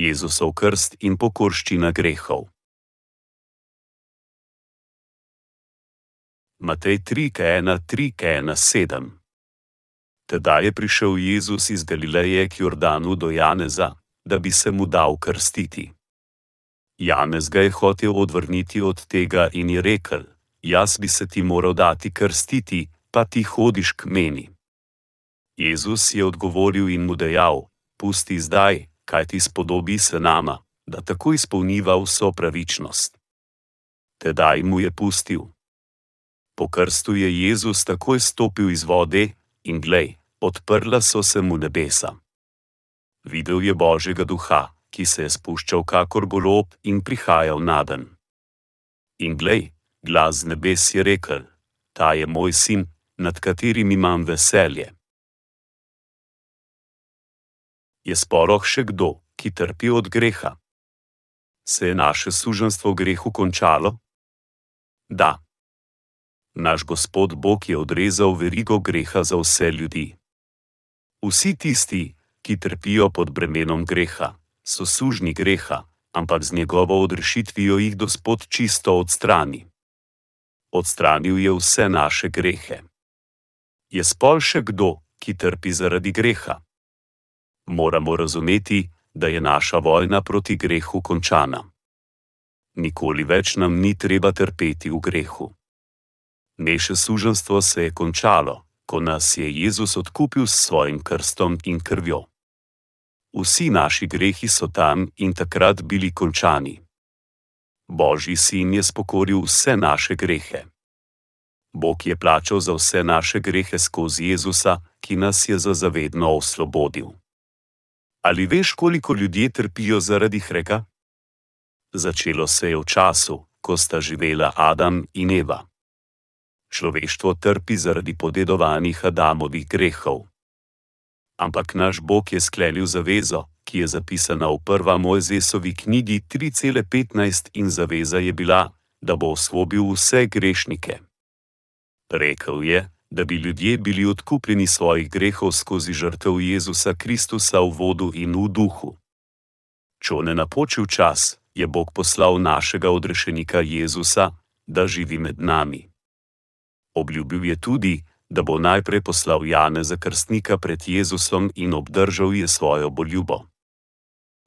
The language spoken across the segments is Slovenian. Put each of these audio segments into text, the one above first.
Jezusov krst in pokorščina grehov. Matej 3:1-3:1:7 Tedaj je prišel Jezus iz Galileje k Jordanu do Janeza, da bi se mu dal krstiti. Janez ga je hotel odvrniti od tega in je rekel: Jaz bi se ti moral dati krstiti, pa ti hodiš k meni. Jezus je odgovoril in mu dejal: Pusti zdaj, kaj ti spodobi se nama, da tako izpolniva vso pravičnost. Tedaj mu je pustil. Po krstu je Jezus takoj stopil iz vode in glej, odprla so se mu nebesa. Videl je Božjega duha, ki se je spuščal kakor golob in prihajal na dan. In glej, glas nebes je rekel: Ta je moj sin, nad katerim imam veselje. Je sporoh še kdo, ki trpi od greha? Se je naše suženstvo grehu končalo? Da. Naš Gospod Bog je odrezal verigo greha za vse ljudi. Vsi tisti, ki trpijo pod bremenom greha, so sužni greha, ampak z njegovo odrešitvijo jih Gospod čisto odstrani. Odstranil je vse naše grehe. Je spol še kdo, ki trpi zaradi greha? Moramo razumeti, da je naša vojna proti grehu končana. Nikoli več nam ni treba trpeti v grehu. Naše suženstvo se je končalo, ko nas je Jezus odkupil s svojim krstom in krvjo. Vsi naši grehi so tam in takrat bili končani. Božji sin je spokoril vse naše grehe. Bog je plačal za vse naše grehe skozi Jezusa, ki nas je za zavedno osvobodil. Ali veš, koliko ljudje trpijo zaradi hreka? Začelo se je v času, ko sta živela Adam in Eva. Človeštvo trpi zaradi podedovanih Adamovih grehov ampak naš Bog je sklenil zavezo, ki je zapisana v prva Mojzesovi knjigi 3:15 in zaveza je bila, da bo osvobil vse grešnike. Rekl je, da bi ljudje bili odkupljeni svojih grehov skozi žrtev Jezusa Kristusa v vodu in v duhu. Če ne napočil čas, je Bog poslal našega odrešenika Jezusa, da živi med nami. Obljubil je tudi, da bo najprej poslal Jane za krstnika pred Jezusom in obdržal je svojo boljubo.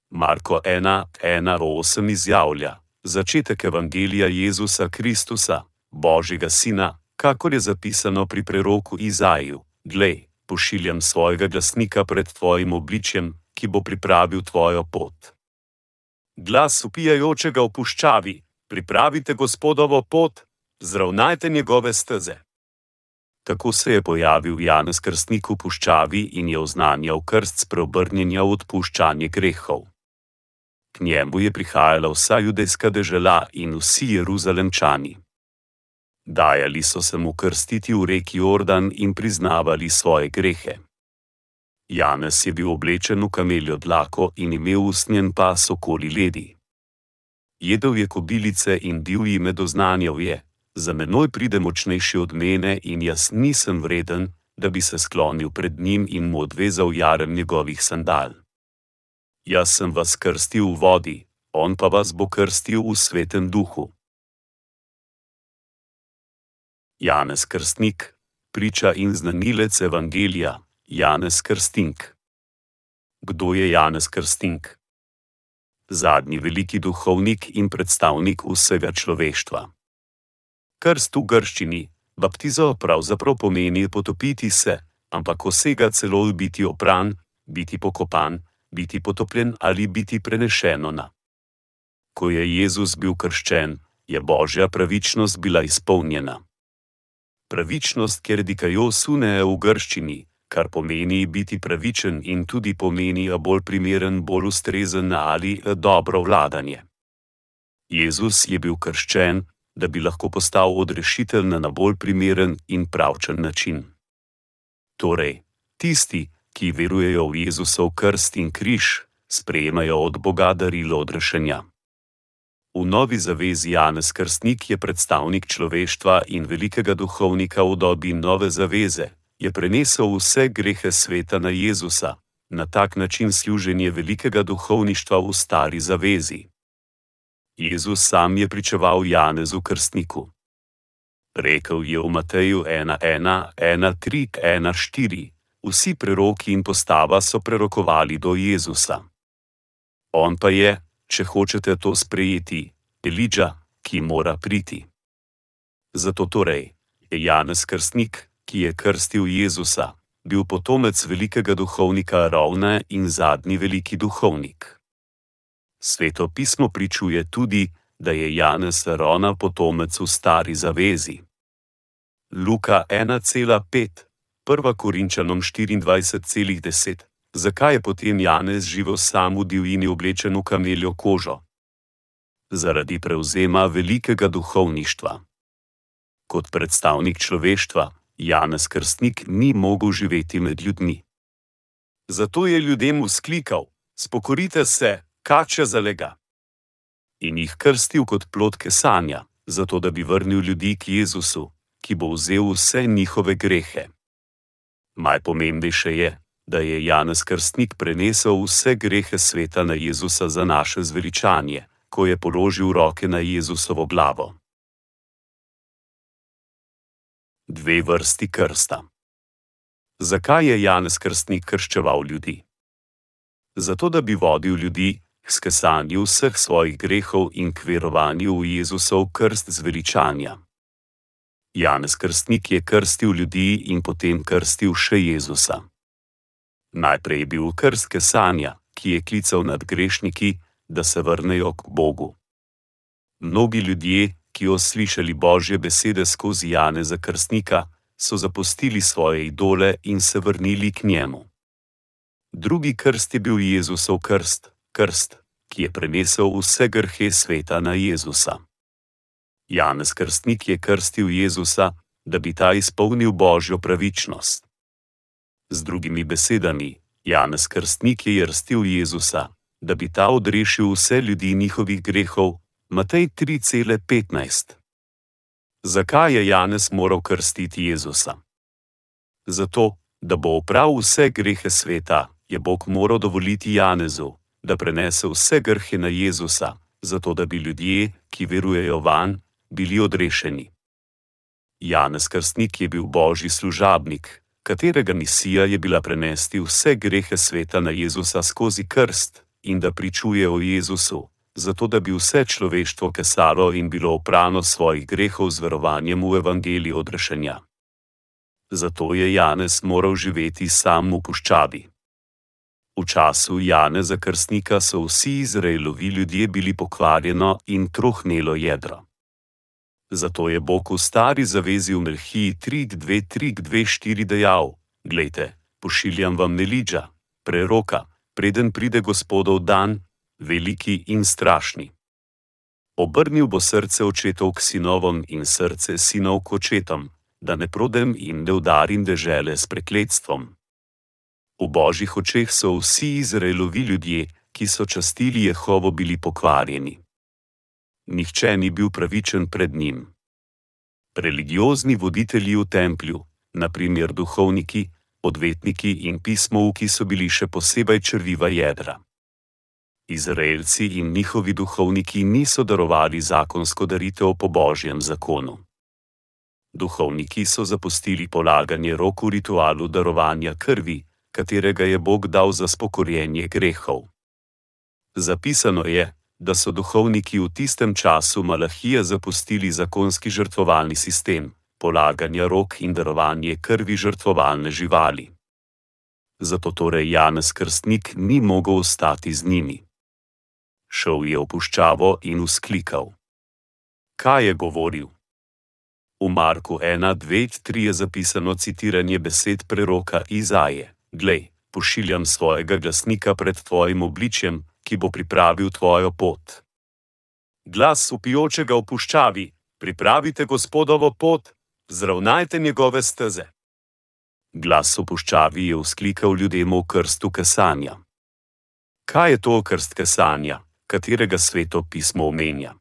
Marko 1:1:8 izjavlja: Začetek evangelija Jezusa Kristusa, Božjega Sina, kakor je zapisano pri preroku Izaju: Glej, pošiljam svojega glasnika pred tvojim obličjem, ki bo pripravil tvojo pot. Glas upijajočega v puščavi: Pripravite gospodovo pot, zravnajte njegove steze. Tako se je pojavil Janez Krstnik v puščavi in je oznanjal krst spreobrnjenja v odpuščanje grehov. K njemu je prihajala vsa judejska dežela in vsi jeruzalemčani. Dajali so se mu krstiti v reki Jordan in priznavali svoje grehe. Janez je bil oblečen v kameljo dlako in imel usnjen pas okoli ledi. Jedel je kobilice in divji med oznanjal je, za menoj pride močnejši od mene in jaz nisem vreden, da bi se sklonil pred njim in mu odvezal jarem njegovih sandal. Jaz sem vas krstil v vodi, on pa vas bo krstil v svetem duhu. Janez Krstnik, priča in znanilec Evangelija, Janez Krstnik. Kdo je Janez Krstnik? Zadnji veliki duhovnik in predstavnik vsega človeštva krst v grščini, baptizo pravzaprav pomeni potopiti se, ampak osega celo biti opran, biti pokopan, biti potopljen ali biti prenešeno na. Ko je Jezus bil krščen, je božja pravičnost bila izpolnjena. Pravičnost, ker dikajo sune v grščini, kar pomeni biti pravičen in tudi pomeni bolj primeren, bolj ustrezen ali dobro vladanje. Jezus je bil krščen, da bi lahko postal odrešitelj na bolj primeren in pravčen način. Torej, tisti, ki verujejo v Jezusov krst in križ, sprejemajo od Boga darilo odrešenja. V novi zavezi Janez Krstnik je predstavnik človeštva in velikega duhovnika v dobi nove zaveze, je prenesel vse grehe sveta na Jezusa, na tak način služenje velikega duhovništva v stari zavezi. Jezus sam je pričeval Janezu krstniku. Rekel je v Mateju 1:1:1:3:1:4: Vsi preroki in postava so prerokovali do Jezusa. On pa je, če hočete to sprejeti, Elidža, ki mora priti. Zato torej je Janez krstnik, ki je krstil Jezusa, bil potomec velikega duhovnika Ravne in zadnji veliki duhovnik. Sveto pismo pričuje tudi, da je Janez Rona potomec v stari zavezi. Luka 1,5, 1 Korinčanom 24,10. Zakaj je potem Janez živel sam v divjini oblečen v kameljo kožo? Zaradi prevzema velikega duhovništva. Kot predstavnik človeštva, Janez Krstnik ni mogel živeti med ljudmi. Zato je ljudem usklikal: Spokorite se, kače zalega. In jih krstil kot plotke sanja, zato da bi vrnil ljudi k Jezusu, ki bo vzel vse njihove grehe. Najpomembnejše je, da je Janez Krstnik prenesel vse grehe sveta na Jezusa za naše zveličanje, ko je položil roke na Jezusovo glavo dve vrsti krsta. Zakaj je Janez Krstnik krščeval ljudi? Zato, da bi vodil ljudi k skesanju vseh svojih grehov in k verovanju v Jezusov krst zveličanja. Janez Krstnik je krstil ljudi in potem krstil še Jezusa. Najprej je bil krst kesanja, ki je klical nad grešniki, da se vrnejo k Bogu. Mnogi ljudje, ki so slišali Božje besede skozi Janeza Krstnika, so zapustili svoje idole in se vrnili k njemu. Drugi krst je bil Jezusov krst, krst, ki je prenesel vse grhe sveta na Jezusa. Janez Krstnik je krstil Jezusa, da bi ta izpolnil Božjo pravičnost. Z drugimi besedami, Janez Krstnik je krstil Jezusa, da bi ta odrešil vse ljudi njihovih grehov Matej 3,15. Zakaj je Janez moral krstiti Jezusa? Zato, da bo opravil vse grehe sveta, je Bog moral dovoliti Janezu, da prenese vse grhe na Jezusa, zato da bi ljudje, ki verujejo van, bili odrešeni. Janez Krstnik je bil božji služabnik, katerega misija je bila prenesti vse grehe sveta na Jezusa skozi krst in da pričuje o Jezusu, zato da bi vse človeštvo kesalo in bilo oprano svojih grehov z verovanjem v evangelij odrešenja. Zato je Janez moral živeti sam v puščavi. V času Janeza Krstnika so vsi Izraelovi ljudje bili pokvarjeno in trohnelo jedro. Zato je Bog v stari zavezi v Melhiji 3.2.3.2.4 dejal: Glejte, pošiljam vam Nelidža, preroka, preden pride gospodov dan, veliki in strašni. Obrnil bo srce očetov k sinovom in srce sinov k očetom, da ne prodem in ne udarim dežele s prekletstvom. V božjih očeh so vsi Izraelovi ljudje, ki so častili Jehovo, bili pokvarjeni. Nihče ni bil pravičen pred njim. Religiozni voditelji v templju, naprimer duhovniki, odvetniki in pismovki, so bili še posebej črviva jedra. Izraelci in njihovi duhovniki niso darovali zakonsko daritev po božjem zakonu. Duhovniki so zapustili polaganje rok v ritualu darovanja krvi, katerega je Bog dal za spokorjenje grehov. Zapisano je, da so duhovniki v tistem času Malahija zapustili zakonski žrtvovalni sistem, polaganja rok in darovanje krvi žrtvovalne živali. Zato torej Janez Krstnik ni mogel ostati z njimi šel je v puščavo in usklikal. Kaj je govoril? V Marku 1:2-3 je zapisano citiranje besed preroka Izaje: Glej, pošiljam svojega glasnika pred tvojim obličjem, ki bo pripravil tvojo pot. Glas upijočega v puščavi: Pripravite gospodovo pot, zravnajte njegove steze. Glas v puščavi je usklikal ljudem v krstu kesanja. Kaj je to krst kesanja? katerega sveto pismo omenja.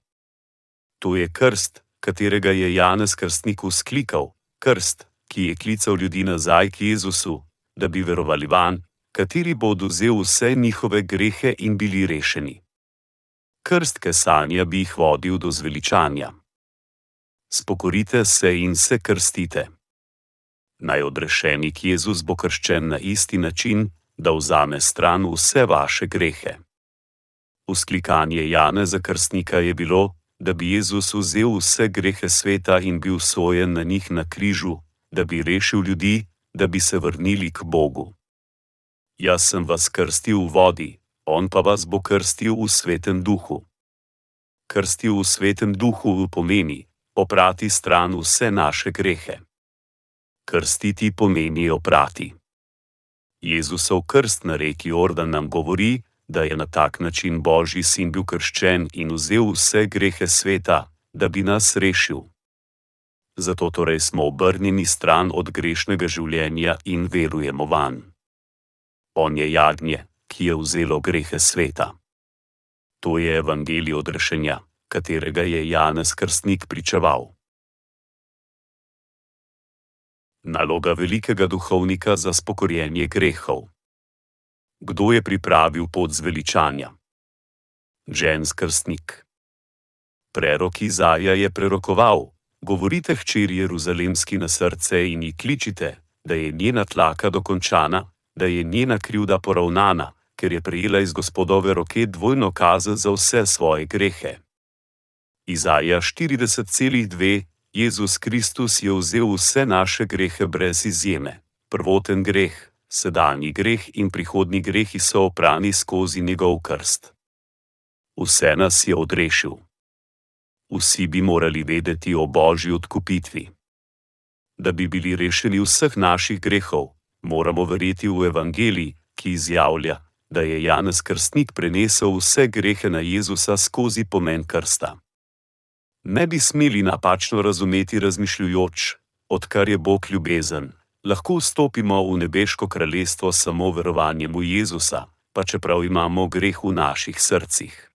To je krst, katerega je Janez Krstnik usklikal, krst, ki je klical ljudi nazaj k Jezusu, da bi verovali van, kateri bo oduzel vse njihove grehe in bili rešeni. Krst kesanja bi jih vodil do zveličanja. Spokorite se in se krstite. Naj odrešenik Jezus bo krščen na isti način, da vzame stran vse vaše grehe. Usklikanje Jane za krstnika je bilo, da bi Jezus vzel vse grehe sveta in bil sojen na njih na križu, da bi rešil ljudi, da bi se vrnili k Bogu. Jaz sem vas krstil v vodi, on pa vas bo krstil v svetem duhu. Krstil v svetem duhu pomeni oprati stran vse naše grehe. Krstiti pomeni oprati. Jezusov krst na reki Jordan nam govori, da je na tak način Božji sin bil krščen in vzel vse grehe sveta, da bi nas rešil. Zato torej smo obrnjeni stran od grešnega življenja in verujemo van. On je jagnje, ki je vzelo grehe sveta. To je evangelij odrešenja, katerega je Janez Krstnik pričeval. Naloga velikega duhovnika za spokorjenje grehov kdo je pripravil pot zveličanja. Žensk krstnik. Prerok Izaja je prerokoval: Govorite hčeri Jeruzalemski na srce in ji kličite, da je njena tlaka dokončana, da je njena krivda poravnana, ker je prejela iz gospodove roke dvojno kazen za vse svoje grehe. Izaja 40,2 Jezus Kristus je vzel vse naše grehe brez izjeme. Prvoten greh, sedanji greh in prihodni grehi so oprani skozi njegov krst. Vse nas je odrešil. Vsi bi morali vedeti o božji odkupitvi. Da bi bili rešeni vseh naših grehov, moramo verjeti v evangelij, ki izjavlja, da je Janez Krstnik prenesel vse grehe na Jezusa skozi pomen krsta. Ne bi smeli napačno razumeti razmišljujoč, odkar je Bog ljubezen, lahko vstopimo v nebeško kraljestvo samo verovanjem v Jezusa, pa čeprav imamo greh v naših srcih.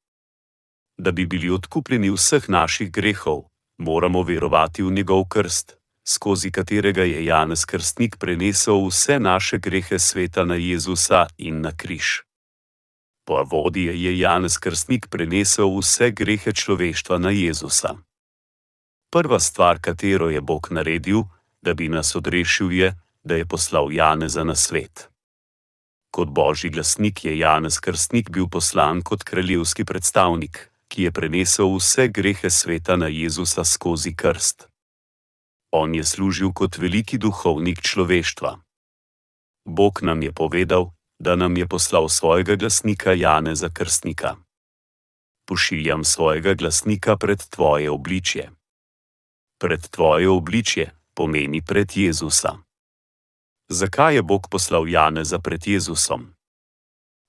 Da bi bili odkupljeni vseh naših grehov, moramo verovati v njegov krst, skozi katerega je Janez Krstnik prenesel vse naše grehe sveta na Jezusa in na križ. Po vodi je Janez Krstnik prenesel vse grehe človeštva na Jezusa. Prva stvar, katero je Bog naredil, da bi nas odrešil, je, da je poslal Janeza na svet. Kot božji glasnik je Janez Krstnik bil poslan kot kraljevski predstavnik, ki je prenesel vse grehe sveta na Jezusa skozi krst. On je služil kot veliki duhovnik človeštva. Bog nam je povedal, da nam je poslal svojega glasnika Janeza Krstnika. Pošiljam svojega glasnika pred tvoje obličje. Pred tvoje obličje, pomeni pred Jezusa. Zakaj je Bog poslal Janeza pred Jezusom?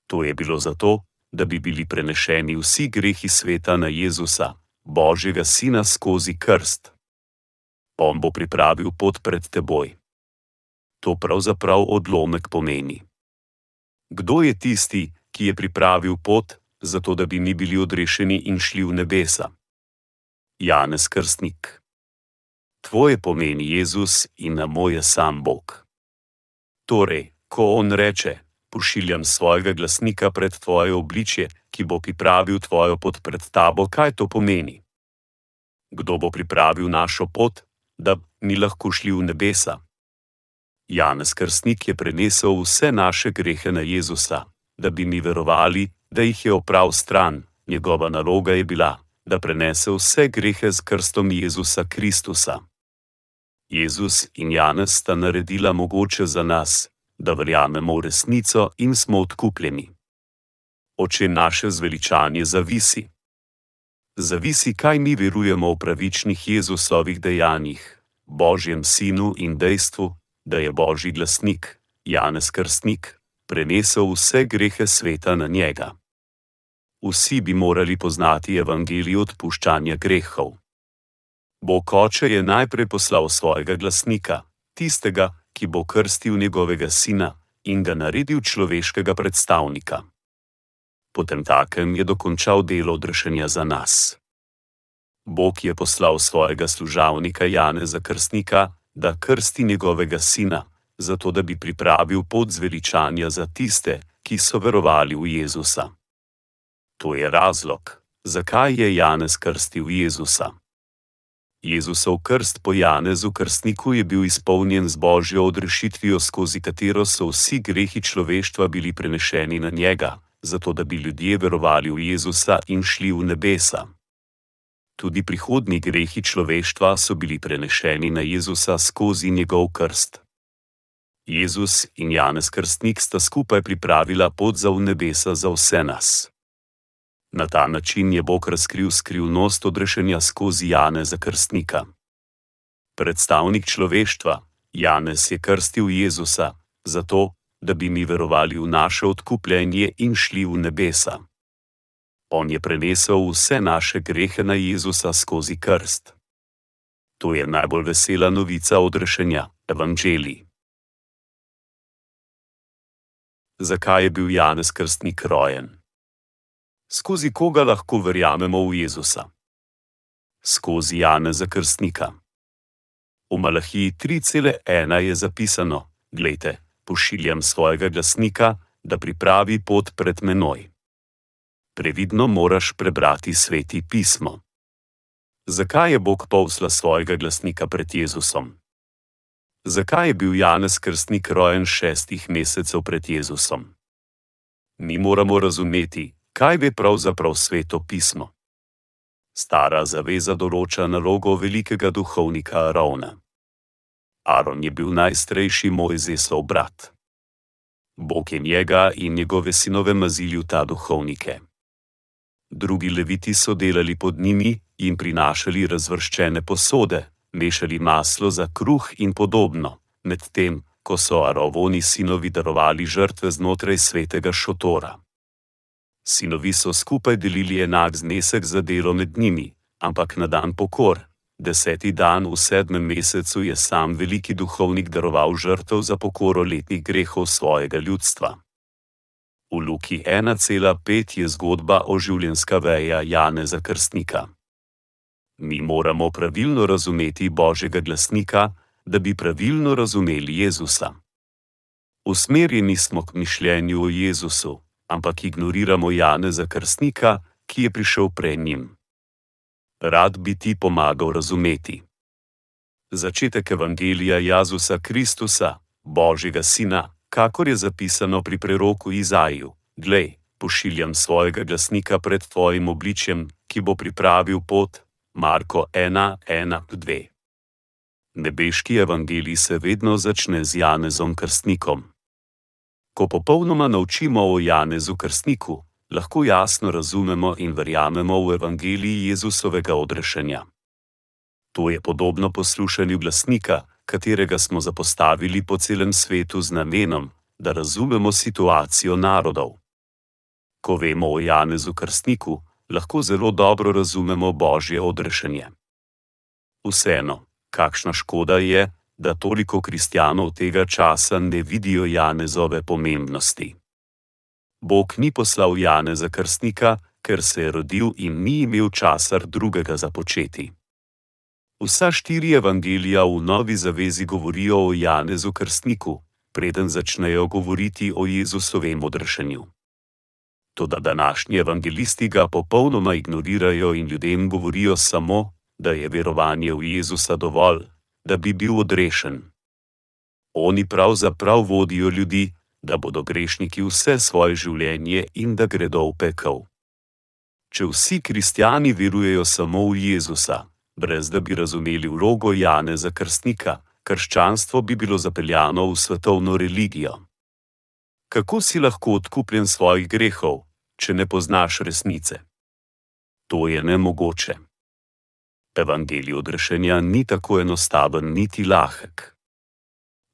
To je bilo zato, da bi bili prenešeni vsi grehi sveta na Jezusa, Božjega Sina skozi krst. On bo pripravil pot pred teboj. To pravzaprav odlomek pomeni. Kdo je tisti, ki je pripravil pot, zato da bi mi bili odrešeni in šli v nebesa? Janez Krstnik. Tvoje pomeni Jezus in na moje sam Bog. Torej, ko on reče: Pošiljam svojega glasnika pred tvoje obličje, ki bo pripravil tvojo pot pred tabo, kaj to pomeni? Kdo bo pripravil našo pot, da mi lahko šli v nebesa? Janez Krstnik je prenesel vse naše grehe na Jezusa, da bi mi verovali, da jih je oprav stran, njegova naloga je bila, da prenese vse grehe z krstom Jezusa Kristusa. Jezus in Janez sta naredila mogoče za nas, da verjamemo v resnico in smo odkupljeni. Oče naše zveličanje zavisi. Zavisi, kaj mi verujemo o pravičnih Jezusovih dejanjih, Božjem sinu in dejstvu, da je Božji glasnik, Janez Krstnik, prenesel vse grehe sveta na njega. Vsi bi morali poznati evangelij odpuščanja grehov. Bog oče je najprej poslal svojega glasnika, tistega, ki bo krstil njegovega sina in ga naredil človeškega predstavnika. Potem takem je dokončal delo odrešenja za nas. Bog je poslal svojega služavnika Janeza Krstnika, da krsti njegovega sina, zato da bi pripravil pot zveličanja za tiste, ki so verovali v Jezusa. To je razlog, zakaj je Janez krstil Jezusa. Jezusov krst po Janezu krstniku je bil izpolnjen z božjo odrešitvijo, skozi katero so vsi grehi človeštva bili prenešeni na njega, zato da bi ljudje verovali v Jezusa in šli v nebesa. Tudi prihodni grehi človeštva so bili prenešeni na Jezusa skozi njegov krst. Jezus in Janez Krstnik sta skupaj pripravila pot za v nebesa za vse nas. Na ta način je Bog razkril skrivnost odrešenja skozi Janeza Krstnika. Predstavnik človeštva, Janez je krstil Jezusa, zato, da bi mi verovali v naše odkupljenje in šli v nebesa. On je prenesel vse naše grehe na Jezusa skozi krst. To je najbolj vesela novica odrešenja, evangelij. Zakaj je bil Janez Krstnik rojen? skozi koga lahko verjamemo v Jezusa. Skozi Janeza Krstnika. V Malahiji 3:1 je zapisano: Glejte, pošiljam svojega glasnika, da pripravi pot pred menoj. Previdno moraš prebrati sveti pismo. Zakaj je Bog povsla svojega glasnika pred Jezusom? Zakaj je bil Janez Krstnik rojen šestih mesecev pred Jezusom? Mi moramo razumeti, kaj ve pravzaprav sveto pismo. Stara zaveza določa nalogo velikega duhovnika Arona. Aron je bil najstarejši Mojzesov brat. Bog je njega in njegove sinove mazili v ta duhovnike. Drugi leviti so delali pod njimi in prinašali razvrščene posode, mešali maslo za kruh in podobno, medtem ko so Arovoni sinovi darovali žrtve znotraj svetega šotora. Sinovi so skupaj delili enak znesek za delo med njimi, ampak na dan pokor, deseti dan v sedmem mesecu, je sam veliki duhovnik daroval žrtev za pokoro letnih grehov svojega ljudstva. V Luki 1,5 je zgodba o življenjska veja Janeza Krstnika. Mi moramo pravilno razumeti Božjega glasnika, da bi pravilno razumeli Jezusa. Usmerjeni smo k mišljenju o Jezusu ampak ignoriramo Janeza Krstnika, ki je prišel pred njim. Rad bi ti pomagal razumeti. Začetek evangelija Jazusa Kristusa, Božjega Sina, kakor je zapisano pri preroku Izaju: Glej, pošiljam svojega glasnika pred tvojim obličjem, ki bo pripravil pot. Marko 1:1-2. Nebeški evangelij se vedno začne z Janezom Krstnikom. Ko popolnoma naučimo o Janezu Krstniku, lahko jasno razumemo in verjamemo v evangeliji Jezusovega odrešenja. To je podobno poslušanju glasnika, katerega smo zapostavili po celem svetu z namenom, da razumemo situacijo narodov. Ko vemo o Janezu Krstniku, lahko zelo dobro razumemo Božje odrešenje. Vseeno, kakšna škoda je, da toliko kristijanov tega časa ne vidijo Janezove pomembnosti. Bog ni poslal Janeza krstnika, ker se je rodil in ni imel časar drugega započeti. Vsa štiri evangelija v novi zavezi govorijo o Janezu krstniku, preden začnejo govoriti o Jezusovem odrešenju. Toda današnji evangelisti ga popolnoma ignorirajo in ljudem govorijo samo, da je verovanje v Jezusa dovolj, da bi bil odrešen. Oni pravzaprav vodijo ljudi, da bodo grešniki vse svoje življenje in da gredo v pekel. Če vsi kristijani verujejo samo v Jezusa, brez da bi razumeli vlogo Jane za krstnika, krščanstvo bi bilo zapeljano v svetovno religijo. Kako si lahko odkupljen svojih grehov, če ne poznaš resnice? To je nemogoče. Evangelij odrešenja ni tako enostaven niti lahek.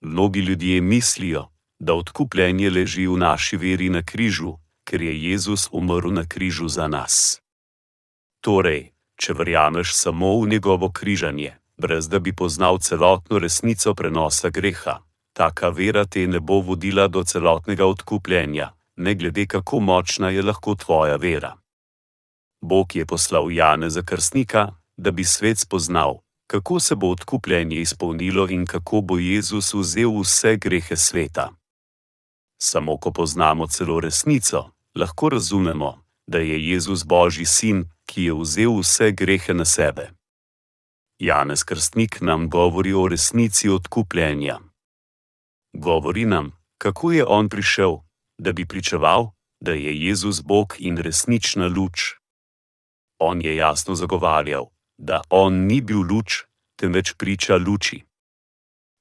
Mnogi ljudje mislijo, da odkupljenje leži v naši veri na križu, ker je Jezus umrl na križu za nas. Torej, če verjameš samo v njegovo križanje, brez da bi poznal celotno resnico prenosa greha, taka vera te ne bo vodila do celotnega odkupljenja, ne glede kako močna je lahko tvoja vera. Bog je poslal Jane za krstnika, da bi svet spoznal, kako se bo odkupljenje izpolnilo in kako bo Jezus vzel vse grehe sveta. Samo ko poznamo celo resnico, lahko razumemo, da je Jezus Božji sin, ki je vzel vse grehe na sebe. Janez Krstnik nam govori o resnici odkupljenja. Govori nam, kako je on prišel, da bi pričeval, da je Jezus Bog in resnična luč. On je jasno zagovarjal, da on ni bil luč, temveč priča luči.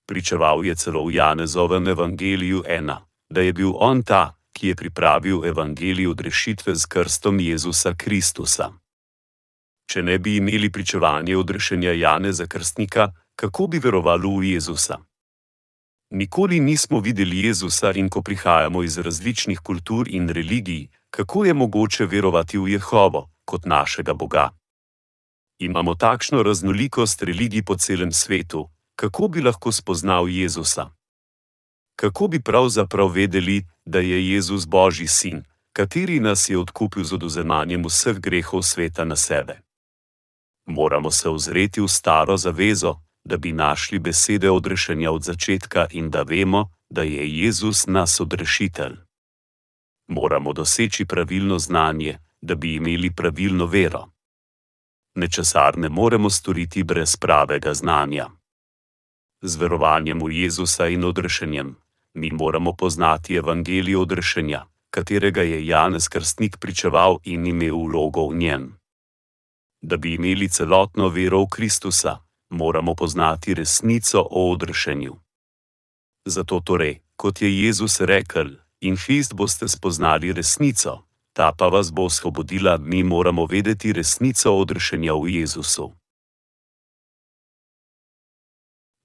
Pričeval je celo v Janezovem evangeliju ena, da je bil on ta, ki je pripravil evangelij odrešitve z krstom Jezusa Kristusa. Če ne bi imeli pričevanja odrešenja Janeza Krstnika, kako bi verovali v Jezusa? Nikoli nismo videli Jezusa in ko prihajamo iz različnih kultur in religij, kako je mogoče verovati v Jehovo kot našega Boga? Imamo takšno raznolikost religij po celem svetu, kako bi lahko spoznal Jezusa? Kako bi pravzaprav vedeli, da je Jezus Božji sin, kateri nas je odkupil z oduzemanjem vseh grehov sveta na sebe? Moramo se ozreti v staro zavezo, da bi našli besede odrešenja od začetka in da vemo, da je Jezus nas odrešitelj. Moramo doseči pravilno znanje, da bi imeli pravilno vero. Nečesar ne moremo storiti brez pravega znanja. Z verovanjem v Jezusa in odrešenjem, mi moramo poznati evangelijo odrešenja, katerega je Janez Krstnik pričeval in imel vlogo v njem. Da bi imeli celotno vero v Kristusa, moramo poznati resnico o odrešenju. Zato torej, kot je Jezus rekel, in fist boste spoznali resnico, ta pa vas bo osvobodila, mi moramo vedeti resnico odrešenja v Jezusu.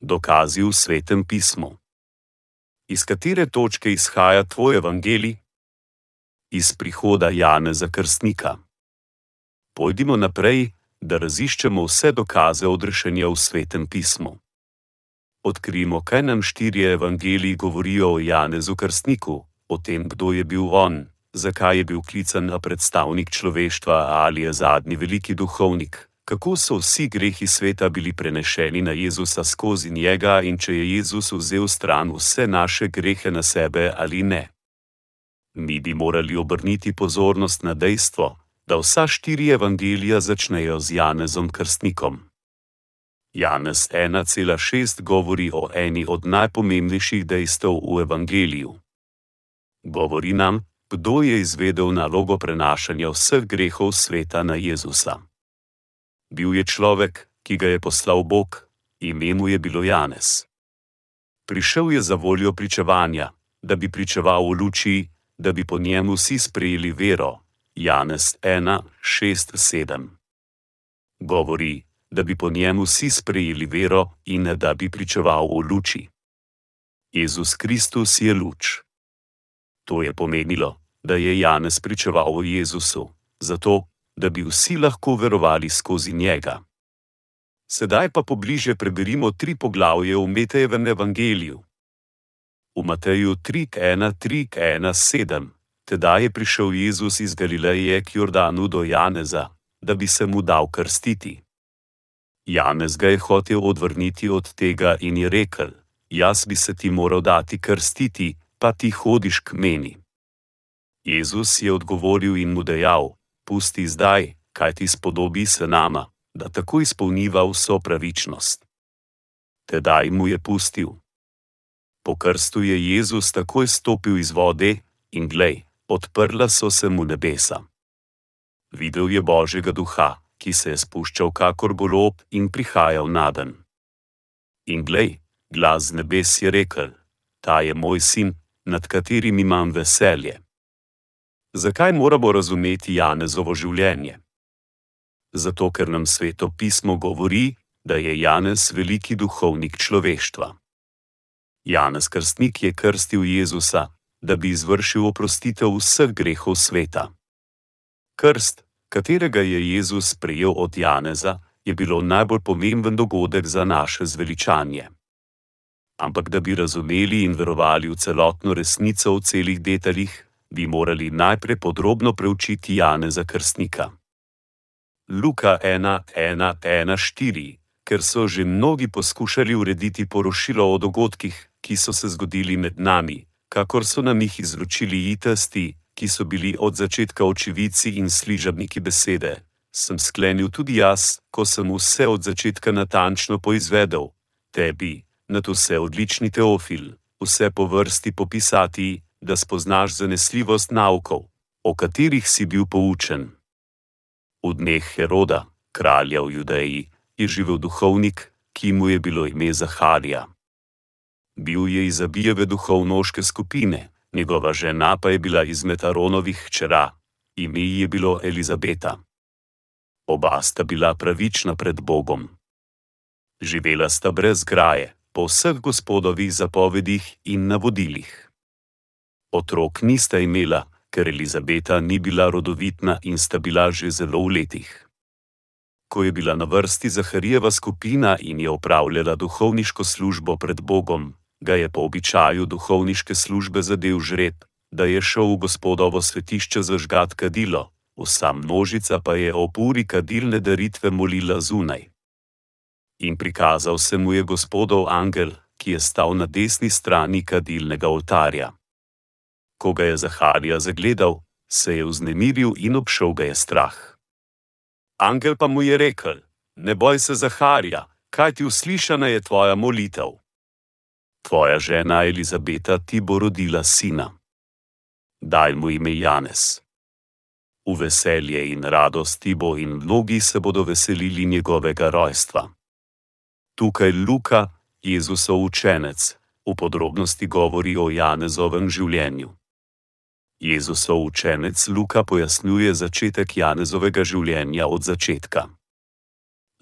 Dokazi v svetem pismu. Iz katere točke izhaja tvoj evangelij? Iz prihoda Janeza Krstnika. Pojdimo naprej, da raziščemo vse dokaze odrešenja v svetem pismu. Odkrijmo, kaj nam štirje evangeliji govorijo o Janezu Krstniku, o tem, kdo je bil on, zakaj je bil klican na predstavnik človeštva ali je zadnji veliki duhovnik, kako so vsi grehi sveta bili prenešeni na Jezusa skozi njega in če je Jezus vzel stran vse naše grehe na sebe ali ne. Mi bi morali obrniti pozornost na dejstvo, da vsa štiri evangelija začnejo z Janezom Krstnikom. Janez 1,6 govori o eni od najpomembnejših dejstev v evangeliju. Govori nam, kdo je izvedel nalogo prenašanja vseh grehov sveta na Jezusa. Bil je človek, ki ga je poslal Bog, ime mu je bilo Janez. Prišel je za voljo pričevanja, da bi pričeval v luči, da bi po njemu vsi sprejeli vero. Janez 1, 6, 7. Govori, da bi po njemu vsi sprejeli vero in da bi pričeval v luči. Jezus Kristus je luč. To je pomenilo, da je Janez pričeval o Jezusu, zato da bi vsi lahko verovali skozi njega. Sedaj pa pobliže preberimo tri poglavje v Metejevem evangeliju. V Mateju 3:1:3:1:7 Tedaj je prišel Jezus iz Galileje k Jordanu do Janeza, da bi se mu dal krstiti. Janez ga je hotel odvrniti od tega in je rekel: Jaz bi se ti moral dati krstiti, pa ti hodiš k meni. Jezus je odgovoril in mu dejal: Pusti zdaj, kaj ti spodobi se nama, da tako izpolniva vso pravičnost. Tedaj mu je pustil. Po krstu je Jezus takoj stopil iz vode in glej, odprla so se mu nebesa. Videl je Božjega duha, ki se je spuščal kakor golob in prihajal na dan. In glej, glas nebes je rekel: Ta je moj sin, nad katerim imam veselje. Zakaj moramo razumeti Janezovo življenje? Zato, ker nam sveto pismo govori, da je Janez veliki duhovnik človeštva. Janez Krstnik je krstil Jezusa, da bi izvršil oprostitev vseh grehov sveta. Krst, katerega je Jezus prejel od Janeza, je bilo najbolj pomemben dogodek za naše zveličanje. Ampak da bi razumeli in verovali v celotno resnico v celih detaljih, bi morali najprej podrobno preučiti Janeza Krstnika. Luka 1:1:1:4 ker so že mnogi poskušali urediti poročilo o dogodkih, ki so se zgodili med nami, kakor so nam jih izročili itasti, ki so bili od začetka očivici in sližabniki besede, sem sklenil tudi jaz, ko sem vse od začetka natančno poizvedel, tebi, na to vse odlični teofil, vse po vrsti popisati, da spoznaš zanesljivost naukov, o katerih si bil poučen. V dneh Heroda, kralja v Judeji, je živel duhovnik, ki mu je bilo ime Zaharija. Bil je iz Abijeve duhovnoške skupine, njegova žena pa je bila izmed Aronovih hčera, ime ji je bilo Elizabeta. Oba sta bila pravična pred Bogom. Živela sta brez graje, po vseh gospodovih zapovedih in navodilih. Otrok nista imela, ker Elizabeta ni bila rodovitna in sta bila že zelo v letih. Ko je bila na vrsti Zaharijeva skupina in je opravljala duhovniško službo pred Bogom, ga je po običaju duhovniške službe zadev žreb, da je šel v gospodovo svetišče zažgat kadilo, vsa množica pa je ob uri kadilne daritve molila zunaj. In prikazal se mu je gospodov angel, ki je stal na desni strani kadilnega oltarja. Ko ga je Zaharija zagledal, se je vznemiril in obšel ga je strah. Angel pa mu je rekel: Ne boj se, Zaharija, kaj ti uslišana je tvoja molitev tvoja žena Elizabeta ti bo rodila sina. Daj mu ime Janez. V veselje in radost ti bo in mnogi se bodo veselili njegovega rojstva. Tukaj Luka, Jezusov učenec, v podrobnosti govori o Janezovem življenju. Jezusov učenec Luka pojasnjuje začetek Janezovega življenja od začetka.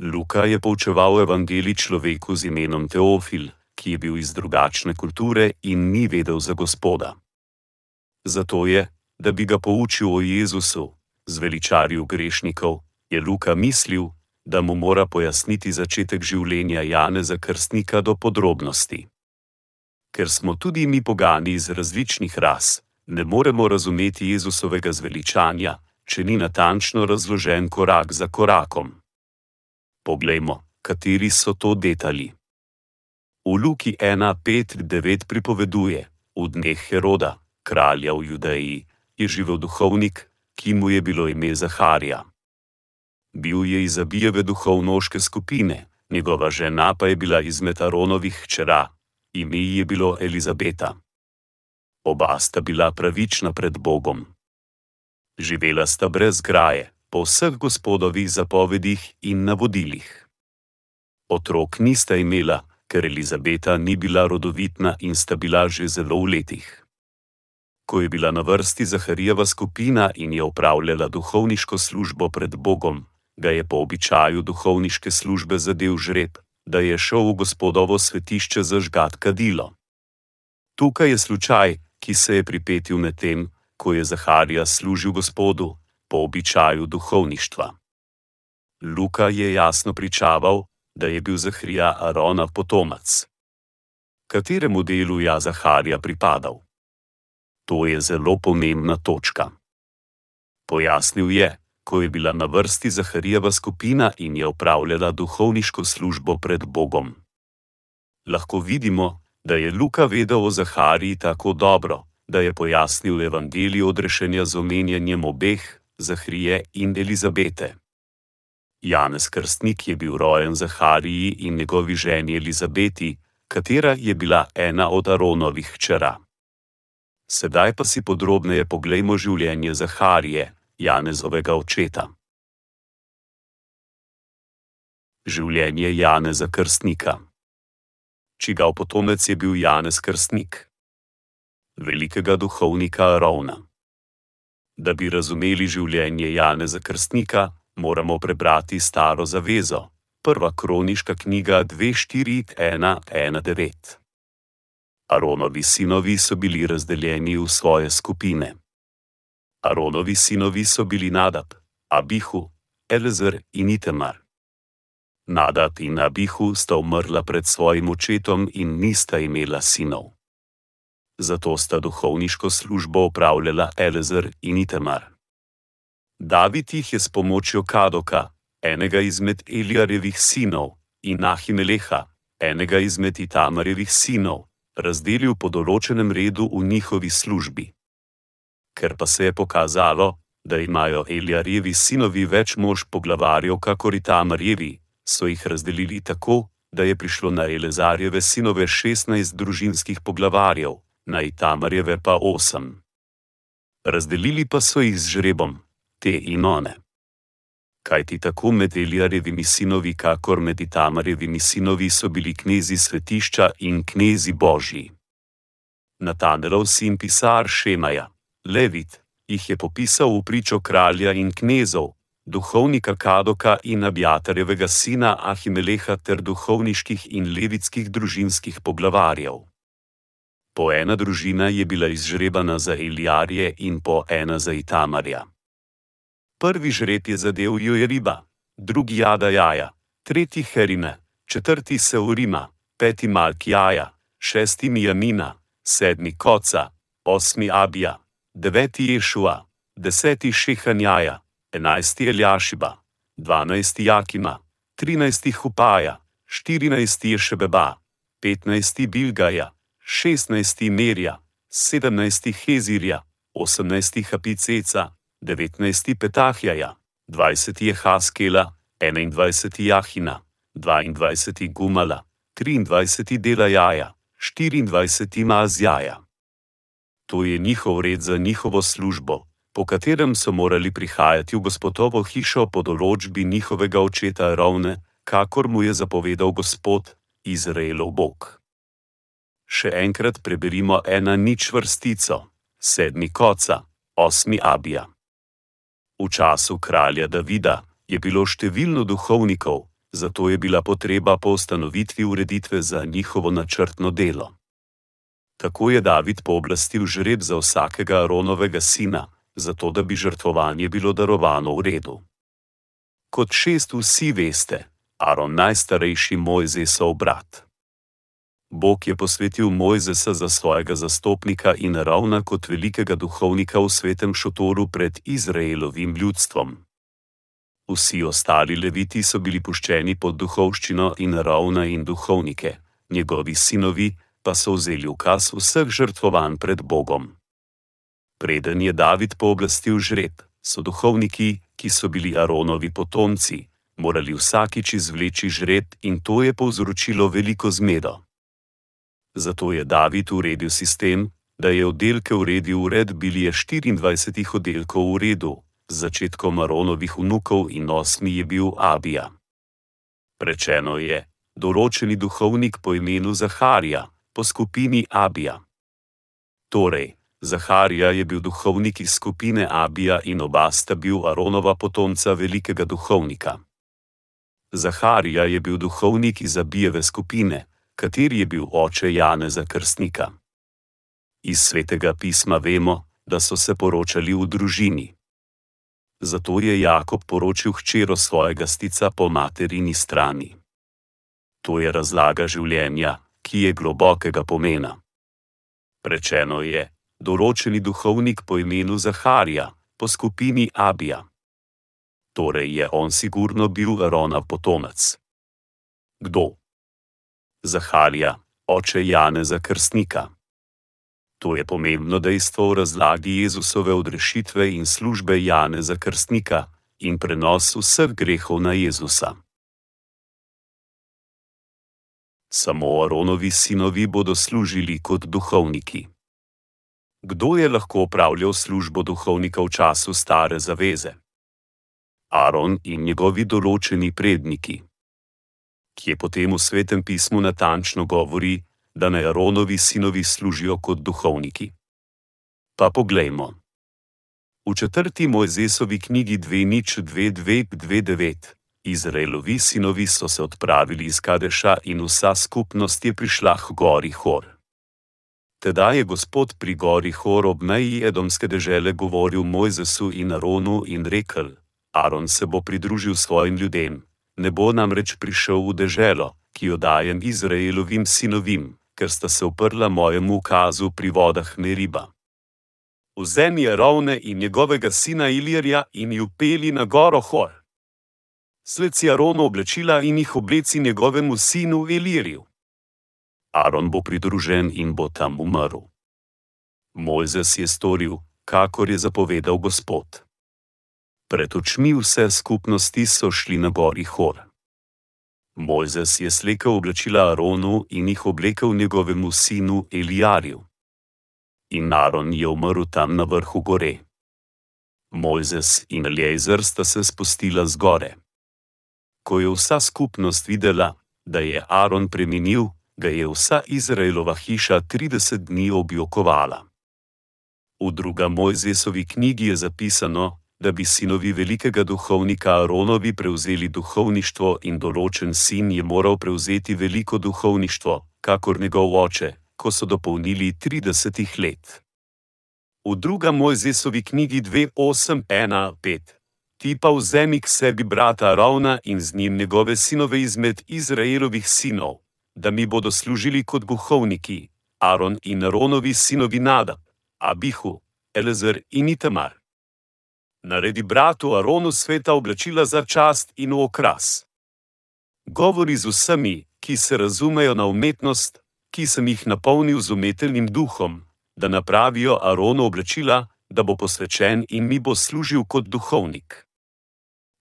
Luka je poučeval evangelij človeku z imenom Teofil, ki je bil iz drugačne kulture in ni vedel za gospoda. Zato je, da bi ga poučil o Jezusu, zveličarju grešnikov, je Luka mislil, da mu mora pojasniti začetek življenja Janeza Krstnika do podrobnosti. Ker smo tudi mi pogani iz različnih ras, ne moremo razumeti Jezusovega zveličanja, če ni natančno razložen korak za korakom. Poglejmo, kateri so to detalji. V Luki 1:5-9 pripoveduje: V dneh Heroda, kralja v Judeji, je živel duhovnik, ki mu je bilo ime Zaharija. Bil je iz Abijeve duhovnoške skupine, njegova žena pa je bila izmed Aronovih hčera, ime ji je bilo Elizabeta. Oba sta bila pravična pred Bogom. Živela sta brez graje, po vseh gospodovih zapovedih in navodilih. Otrok nista imela, ker Elizabeta ni bila rodovitna in sta bila že zelo v letih. Ko je bila na vrsti Zaharijeva skupina in je opravljala duhovniško službo pred Bogom, ga je po običaju duhovniške službe zadev žreb, da je šel v gospodovo svetišče zažgat kadilo. Tukaj je slučaj, ki se je pripetil med tem, ko je Zaharija služil gospodu, po običaju duhovništva. Luka je jasno pričaval, da je bil Zahrija Arona potomac. Kateremu delu je Zaharija pripadal? To je zelo pomembna točka. Pojasnil je, ko je bila na vrsti Zaharijeva skupina in je opravljala duhovniško službo pred Bogom. Lahko vidimo, da je Luka vedel o Zahariji tako dobro, da je pojasnil evangelijo odrešenja z omenjanjem obeh, Zahrije in Elizabete. Janez Krstnik je bil rojen Zahariji in njegovi ženi Elizabeti, katera je bila ena od Aronovih hčera. Sedaj pa si podrobneje poglejmo življenje Zaharije, Janezovega očeta. Življenje Janeza Krstnika. Čigav potomec je bil Janez Krstnik? Velikega duhovnika Arovna. Da bi razumeli življenje Janeza Krstnika, moramo prebrati Staro zavezo, prva kroniška knjiga 24119. Aronovi sinovi so bili razdeljeni v svoje skupine. Aronovi sinovi so bili Nadab, Abihu, Elezer in Itemar. Nadab in Abihu sta umrla pred svojim očetom in nista imela sinov. Zato sta duhovniško službo opravljala Elezer in Itemar. David jih je s pomočjo Kadoka, enega izmed Elijarevih sinov, in Ahimeleha, enega izmed Itamarjevih sinov, razdelil po določenem redu v njihovi službi. Ker pa se je pokazalo, da imajo Elijarjevi sinovi več mož poglavarjev, kakor Itamarjevi, so jih razdelili tako, da je prišlo na Elezarjeve sinove 16 družinskih poglavarjev, na Itamarjeve pa 8. Razdelili pa so jih z žrebom, te in one. Kaj ti tako med Elijarjevimi sinovi, kakor med Itamarjevimi sinovi so bili knezi svetišča in knezi božji. Natanelov sin pisar Šemaja, Levit, jih je popisal v pričo kralja in knezov, duhovnika Kadoka in Abjatarjevega sina Ahimeleha ter duhovniških in levitskih družinskih poglavarjev. Po ena družina je bila izžrebana za Elijarje in po ena za Itamarja. Prvi žreb je zadev Jojeriba, drugi Jada Jaja, tretji Herine, četrti Seurima, peti Malkjaja, šesti Mijamina, sedmi Koca, osmi Abija, deveti Ješua, deseti Šehanjaja, enajsti Eljašiba, dvanajsti Jakima, trinajsti Hupaja, štirinajsti Ješebeba, petnajsti Bilgaja, šestnajsti Merja, sedemnajsti Hezirja, osemnajsti Hapiceca, devetnajsti Petahjaja, dvajseti je Haskela, enaindvajseti Jahina, dvaindvajseti Gumala, triindvajseti Delajaja, štiriindvajseti Mazjaja. To je njihov red za njihovo službo, po katerem so morali prihajati v gospodovo hišo po določbi njihovega očeta Ravne, kakor mu je zapovedal gospod, Izraelov Bog. Še enkrat preberimo ena nič vrstico, sedmi koca, osmi abija. V času kralja Davida je bilo številno duhovnikov, zato je bila potreba po ustanovitvi ureditve za njihovo načrtno delo. Tako je David pooblastil žreb za vsakega Aronovega sina, zato da bi žrtvovanje bilo darovano v redu. Kot šest vsi veste, Aron najstarejši Mojzesov brat. Bog je posvetil Mojzesa za svojega zastopnika in ravna kot velikega duhovnika v svetem šotoru pred Izraelovim ljudstvom. Vsi ostali leviti so bili puščeni pod duhovščino in ravna in duhovnike, njegovi sinovi, pa so vzeli ukaz vseh žrtvovanj pred Bogom. Preden je David pooblastil žreb, so duhovniki, ki so bili Aronovi potomci, morali vsakič izvleči žreb in to je povzročilo veliko zmedo. Zato je David uredil sistem, da je oddelke uredil ured bilje 24 oddelkov v redu, z začetkom Aronovih vnukov in osmi je bil Abija. Rečeno je, določeni duhovnik po imenu Zaharija, po skupini Abija. Torej, Zaharija je bil duhovnik iz skupine Abija in oba sta bil Aronova potomca velikega duhovnika. Zaharija je bil duhovnik iz Abijeve skupine, kateri je bil oče Janeza Krstnika. Iz svetega pisma vemo, da so se poročali v družini. Zato je Jakob poročil hčero svojega stica po materini strani. To je razlaga življenja, ki je globokega pomena. Rečeno je, določeni duhovnik po imenu Zaharija, po skupini Abija. Torej je on sigurno bil Arona potomec. Kdo? Zaharija, oče Janeza Krstnika. To je pomembno dejstvo v razlagi Jezusove odrešitve in službe Janeza Krstnika in prenos vseh grehov na Jezusa. Samo Aronovi sinovi bodo služili kot duhovniki. Kdo je lahko opravljal službo duhovnika v času stare zaveze? Aron in njegovi določeni predniki. Kje potem v svetem pismu natančno govori, da naj Aronovi sinovi služijo kot duhovniki? Pa poglejmo. V četrti Mojzesovi knjigi 2.2.2.9 Izraelovi sinovi so se odpravili iz Kadeša in vsa skupnost je prišla k gori Hor. Teda je Gospod pri gori Hor ob meji Edomske dežele govoril Mojzesu in Aronu in rekel: Aron se bo pridružil svojim ljudem, ne bo namreč prišel v deželo, ki jo dajem Izraelovim sinovim, ker sta se uprla mojemu ukazu pri vodah Meriba. Vzemi Arovne in njegovega sina Ilirja in ju peli na goro Hor sleci Arono oblačila in jih obleci njegovemu sinu Elirju. Aron bo pridružen in bo tam umrl. Mojzes je storil, kakor je zapovedal Gospod. Pred očmi vse skupnosti so šli na gori Hor. Mojzes je slekel oblačila Aronu in jih oblekel njegovemu sinu Elijarju. In Aron je umrl tam na vrhu gore. Mojzes in Eliezer sta se spustila z gore. Ko je vsa skupnost videla, da je Aron preminil, ga je vsa Izraelova hiša 30 dni objokovala. V druga Mojzesovi knjigi je zapisano, da bi sinovi velikega duhovnika Aronovi prevzeli duhovništvo in določen sin je moral prevzeti veliko duhovništvo, kakor njegov oče, ko so dopolnili 30 let. V druga Mojzesovi knjigi 2.8.1.5. Ti pa vzemi k sebi brata Ravna in z njim njegove sinove izmed Izraelovih sinov, da mi bodo služili kot duhovniki, Aron in Aronovi sinovi Nadab, Abihu, Elezer in Itamar. Naredi bratu Aronu sveta oblačila za čast in okras. Govori z vsemi, ki se razumejo na umetnost, ki sem jih napolnil z umetelnim duhom, da napravijo Aronu oblačila, da bo posvečen in mi bo služil kot duhovnik.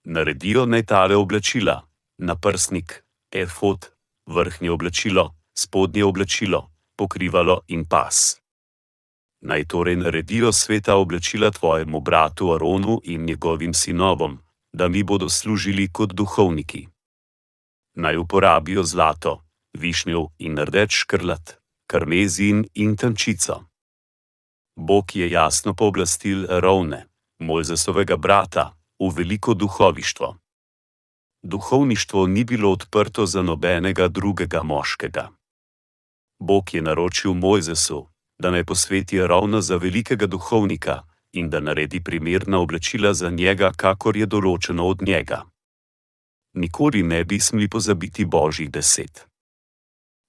Naredijo naj tale oblačila, naprsnik, efod, vrhnje oblačilo, spodnje oblačilo, pokrivalo in pas. Naj torej naredijo sveta oblačila tvojemu bratu Aronu in njegovim sinovom, da mi bodo služili kot duhovniki. Naj uporabijo zlato, višnjev in rdeč škrlat, karmezin in tančico. Bog je jasno pooblastil Rovne, Mojzesovega brata, v veliko duhovištvo. Duhovništvo ni bilo odprto za nobenega drugega moškega. Bog je naročil Mojzesu, da naj posveti ravno za velikega duhovnika in da naredi primerna oblačila za njega, kakor je določeno od njega. Nikoli ne bi smeli pozabiti božjih besed.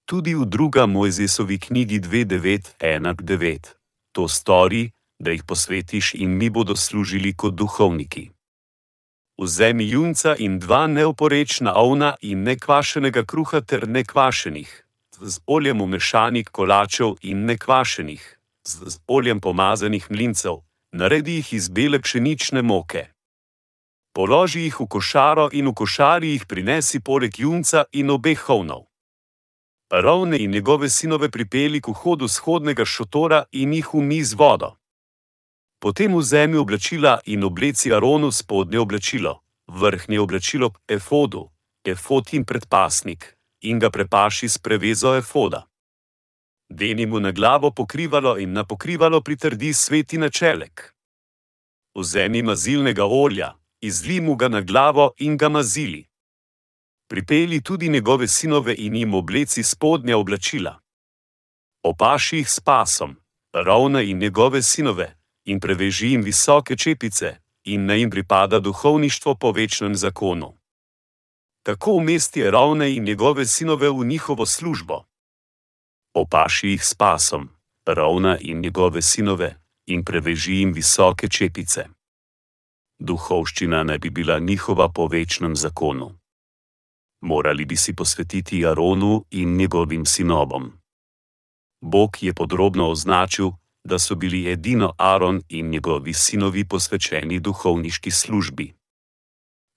Tudi v druga Mojzesovi knjigi 2.9.1.9 to stori, da jih posvetiš in mi bodo služili kot duhovniki. Vzemi junca in dva neoporečna ovna in nekvašenega kruha ter nekvašenih, z oljem umešanih kolačev in nekvašenih, z oljem pomazanih mlincev, naredi jih iz bele pšenične moke. Položi jih v košaro in v košari jih prinesi poleg junca in obeh ovnov. Ravne in njegove sinove pripeli k vhodu shodnega šotora in jih umi z vodo. Potem vzemi oblačila in obleci Aronu spodnje oblačilo, vrhnje oblačilo efodu, efod in predpasnik, in ga prepaši s prevezo efoda. Deni mu na glavo pokrivalo in na pokrivalo pritrdi sveti načelek. Vzemi mazilnega olja, izli mu ga na glavo in ga mazili pripeli tudi njegove sinove in jim obleci spodnja oblačila. Opaši jih s pasom, ravna in njegove sinove, in preveži jim visoke čepice, in naj jim pripada duhovništvo po večnem zakonu. Tako umesti ravne in njegove sinove v njihovo službo. Opaši jih s pasom, ravna in njegove sinove, in preveži jim visoke čepice. Duhovščina naj bi bila njihova po večnem zakonu morali bi si posvetiti Aronu in njegovim sinovom. Bog je podrobno označil, da so bili edino Aron in njegovi sinovi posvečeni duhovniški službi.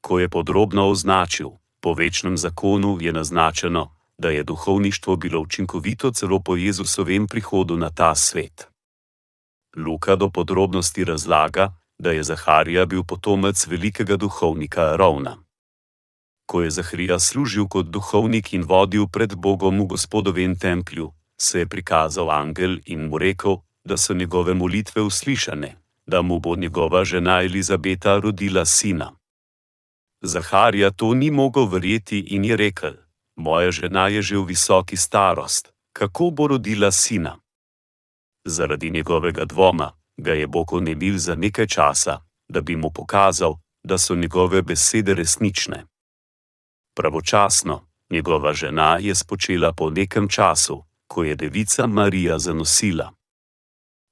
Ko je podrobno označil, po večnem zakonu je naznačeno, da je duhovništvo bilo učinkovito celo po Jezusovem prihodu na ta svet. Luka do podrobnosti razlaga, da je Zaharija bil potomec velikega duhovnika Ravna ko je Zahrija služil kot duhovnik in vodil pred Bogom v gospodovem templju, se je prikazal angel in mu rekel, da so njegove molitve uslišane, da mu bo njegova žena Elizabeta rodila sina. Zaharija to ni mogel verjeti in je rekel: Moja žena je že v visoki starost, kako bo rodila sina? Zaradi njegovega dvoma ga je Bog onemil za nekaj časa, da bi mu pokazal, da so njegove besede resnične pravočasno, njegova žena je spočela po nekem času, ko je devica Marija zanosila.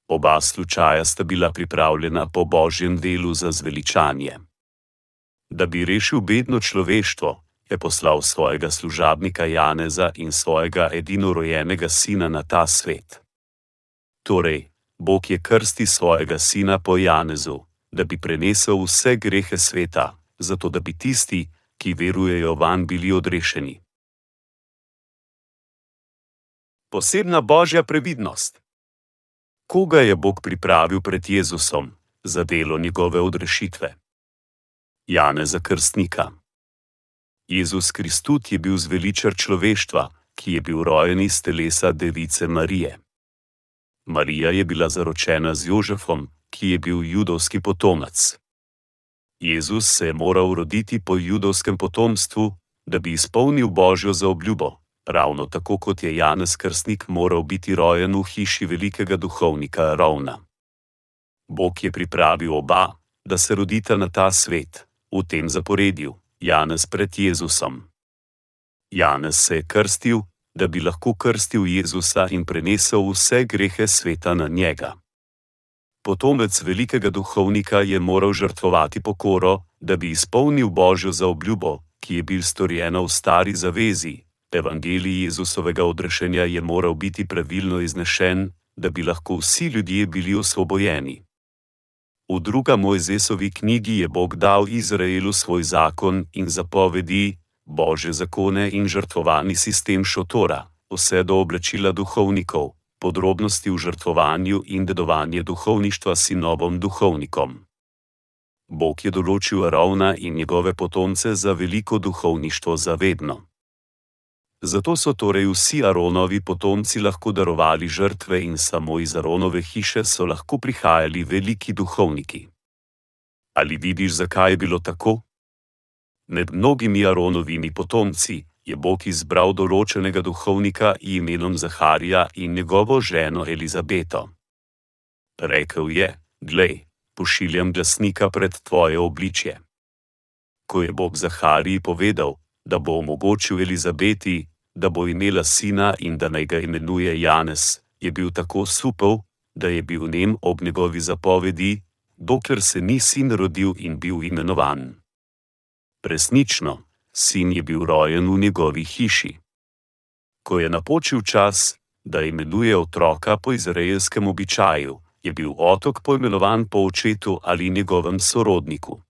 Oba slučaja sta bila pripravljena po božjem delu za zveličanje. da bi rešil bedno človeštvo, je poslal svojega služabnika Janeza in svojega edinorojenega sina na ta svet. Torej, Bog je krsti svojega sina po Janezu, da bi prenesel vse grehe sveta, zato da bi tisti, ki verujejo van, bili odrešeni. Posebna božja previdnost. Koga je Bog pripravil pred Jezusom za delo njegove odrešitve? Janeza Krstnika. Jezus Kristus je bil zveličar človeštva, ki je bil rojen iz telesa device Marije. Marija je bila zaročena z Jožefom, ki je bil judovski potomec. Jezus se je moral roditi po judovskem potomstvu, da bi izpolnil božjo zaobljubo, ravno tako kot je Janez Krstnik moral biti rojen v hiši velikega duhovnika Ravna. Bog je pripravil oba, da se rodita na ta svet, v tem zaporedju, Janez pred Jezusom. Janez se je krstil, da bi lahko krstil Jezusa in prenesel vse grehe sveta na njega. Potomec velikega duhovnika je moral žrtvovati pokoro, da bi izpolnil božjo zaobljubo, ki je bil storjena v stari zavezi. Evangelij Jezusovega odrešenja je moral biti pravilno iznešen, da bi lahko vsi ljudje bili osvobojeni. V druga Mojzesovi knjigi je Bog dal Izraelu svoj zakon in zapovedi, božje zakone in žrtvovani sistem šotora, vse do oblačila duhovnikov, podrobnosti v žrtvovanju in dedovanje duhovništva sinovom duhovnikom. Bog je določil Arovna in njegove potomce za veliko duhovništvo zavedno. Zato so torej vsi Aronovi potomci lahko darovali žrtve in samo iz Aronove hiše so lahko prihajali veliki duhovniki. Ali vidiš, zakaj je bilo tako? Med mnogimi Aronovimi potomci je Bog izbral določenega duhovnika imenom Zaharija in njegovo ženo Elizabeto. Rekel je: Glej, pošiljam glasnika pred tvoje obličje. Ko je Bog Zahariji povedal, da bo omogočil Elizabeti, da bo imela sina in da naj ga imenuje Janez, je bil tako supel, da je bil nem ob njegovi zapovedi, dokler se ni sin rodil in bil imenovan. Resnično, sin je bil rojen v njegovi hiši. Ko je napočil čas, da imenuje otroka po izraelskem običaju, je bil otok poimenovan po očetu ali njegovem sorodniku.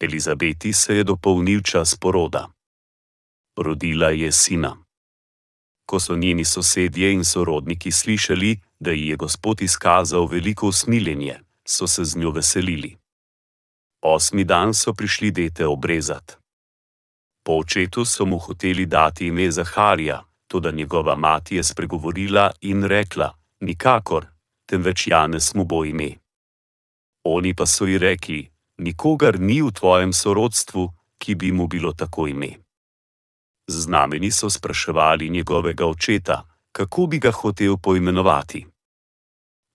Elizabeti se je dopolnil čas poroda. Rodila je sina. Ko so njeni sosedje in sorodniki slišali, da ji je Gospod izkazal veliko usmiljenje, so se z njo veselili. Osmi dan so prišli dete obrezati. Po očetu so mu hoteli dati ime Zaharija, tudi njegova mati je spregovorila in rekla: Nikakor, temveč Janez mu bo ime. Oni pa so ji rekli: Nikogar ni v tvojem sorodstvu, ki bi mu bilo tako ime. Znameni so spraševali njegovega očeta, kako bi ga hotel poimenovati.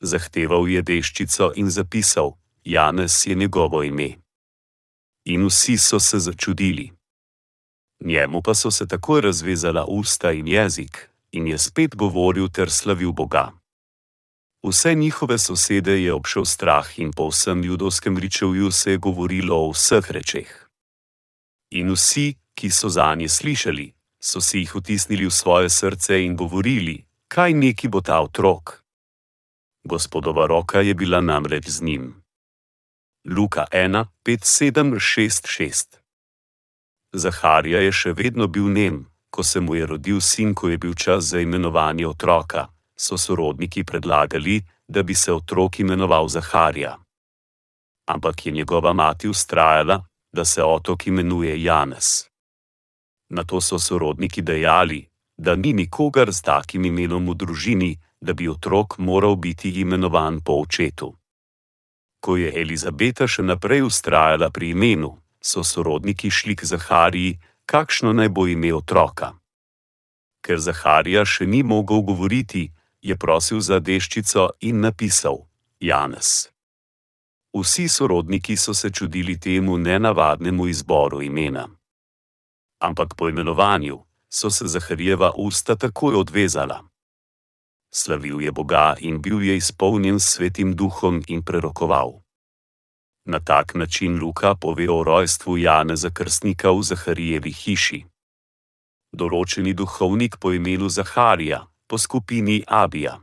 Zahteval je deščico in zapisal: Janez je njegovo ime. In vsi so se začudili njemu pa so se takoj razvezala usta in jezik, in je spet govoril ter slavil Boga. Vse njihove sosede je obšel strah in po vsem judovskem ričevju se je govorilo o vseh rečeh. In vsi, ki so za nje slišali, so si jih vtisnili v svoje srce in govorili, kaj neki bo ta otrok. Gospodova roka je bila namreč z njim. Luka 1, 5, 7, 6, 6 Zaharija je še vedno bil nem, ko se mu je rodil sin, ko je bil čas za imenovanje otroka, so sorodniki predlagali, da bi se otrok imenoval Zaharija. Ampak je njegova mati ustrajala, da se otrok imenuje Janez. Na to so sorodniki dejali, da ni nikogar z takim imenom v družini, da bi otrok moral biti imenovan po očetu. Ko je Elizabeta še naprej ustrajala pri imenu, so sorodniki šli k Zahariji, kakšno naj bo ime otroka. Ker Zaharija še ni mogel govoriti, je prosil za deščico in napisal: Janez. Vsi sorodniki so se čudili temu nenavadnemu izboru imena. Ampak po imenovanju so se Zaharijeva usta takoj odvezala. Slavil je Boga in bil je izpolnjen s svetim duhom in prerokoval. Na tak način Luka pove o rojstvu Janeza Krstnika v Zaharijevi hiši. Določeni duhovnik po imenu Zaharija, po skupini Abija.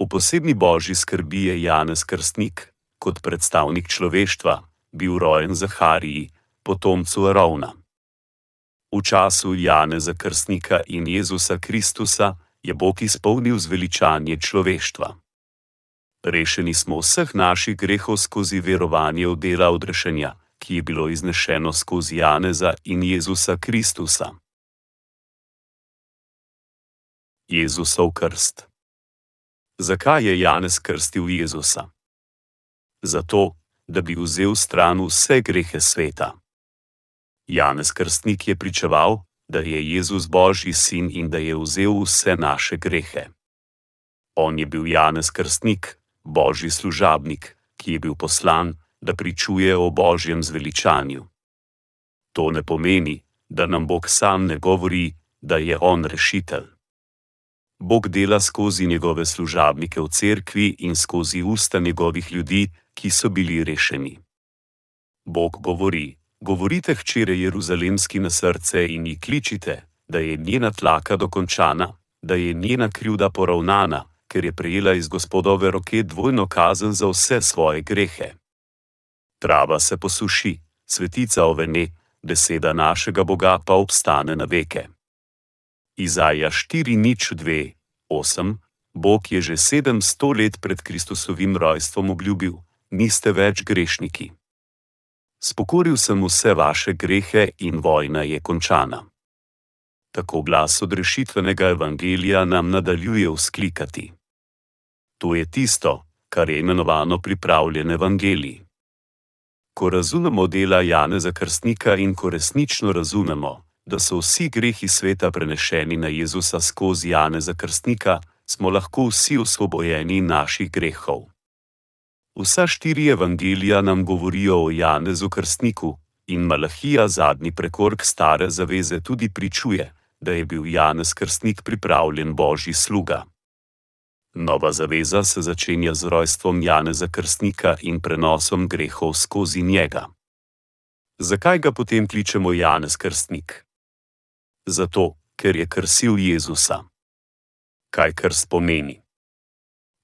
V posebni božji skrbi je Janez Krstnik, kot predstavnik človeštva, bil rojen Zahariji, potomcu Arovna. V času Janeza Krstnika in Jezusa Kristusa je Bog izpolnil zveličanje človeštva. Rešeni smo vseh naših grehov skozi verovanje v dela odrešenja, ki je bilo iznešeno skozi Janeza in Jezusa Kristusa. Jezusov krst. Zakaj je Janez krstil Jezusa? Zato, da bi vzel stran vse grehe sveta. Janez Krstnik je pričeval, da je Jezus Božji sin in da je vzel vse naše grehe. On je bil Janez Krstnik, Božji služabnik, ki je bil poslan, da pričuje o Božjem zveličanju. To ne pomeni, da nam Bog sam ne govori, da je On rešitelj. Bog dela skozi njegove služabnike v cerkvi in skozi usta njegovih ljudi, ki so bili rešeni. Bog govori: Govorite hčere Jeruzalemski na srce in ji kličite, da je njena tlaka dokončana, da je njena krivda poravnana, ker je prejela iz gospodove roke dvojno kazen za vse svoje grehe. Trava se posuši, svetica ovene, beseda našega Boga pa obstane na veke. Izaja 4 nič 2, 8. Bog je že 700 let pred Kristusovim rojstvom obljubil: Niste več grešniki. Spokoril sem vse vaše grehe in vojna je končana. Tako glas odrešitvenega evangelija nam nadaljuje vzklikati to je tisto, kar je imenovano pripravljen evangelij. Ko razumemo dela Janeza Krstnika in ko resnično razumemo, da so vsi grehi sveta prenešeni na Jezusa skozi Janeza Krstnika, smo lahko vsi osvobojeni naših grehov. Vsa štiri evangelija nam govorijo o Janezu Krstniku, in Malahija, zadnji prekork stare zaveze, tudi pričuje, da je bil Janez Krstnik pripravljen božji sluga. Nova zaveza se začenja z rojstvom Janeza Krstnika in prenosom grehov skozi njega. Zakaj ga potem kličemo Janez Krstnik? Zato, ker je krsil Jezusa. Kaj krst pomeni?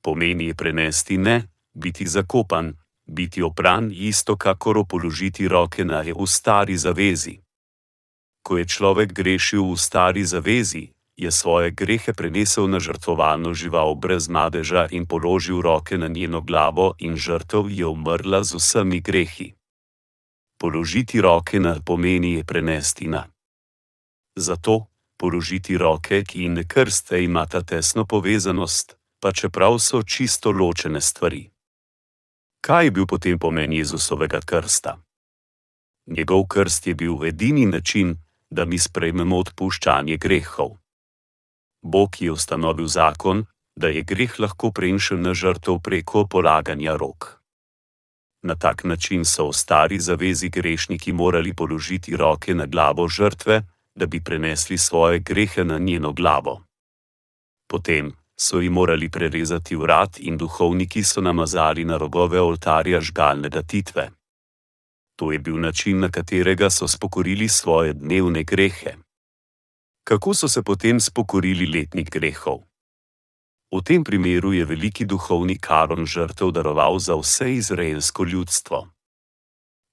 Pomeni je prenesti ne, biti zakopan, biti opran, isto kakor položiti roke na je v stari zavezi. Ko je človek grešil v stari zavezi, je svoje grehe prenesel na žrtvovalno žival brez madeža in položil roke na njeno glavo, in žrtev je umrla z vsemi grehi. Položiti roke na pomeni je prenesti na. Zato položiti roke, in krste imata tesno povezanost, pa čeprav so čisto ločene stvari. Kaj je bil potem pomen Jezusovega krsta? Njegov krst je bil edini način, da mi sprejmemo odpuščanje grehov. Bog je ustanovil zakon, da je greh lahko prenešen na žrtev preko polaganja rok. Na tak način so v stari zavezi grešniki morali položiti roke na glavo žrtve, da bi prenesli svoje grehe na njeno glavo. Potem so jim morali prerezati vrat in duhovniki so namazali na rogove oltarja žgalne datitve. To je bil način, na katerega so spokorili svoje dnevne grehe kako so se potem spokorili letnik grehov. V tem primeru je veliki duhovnik Aron žrtev daroval za vse izraelsko ljudstvo.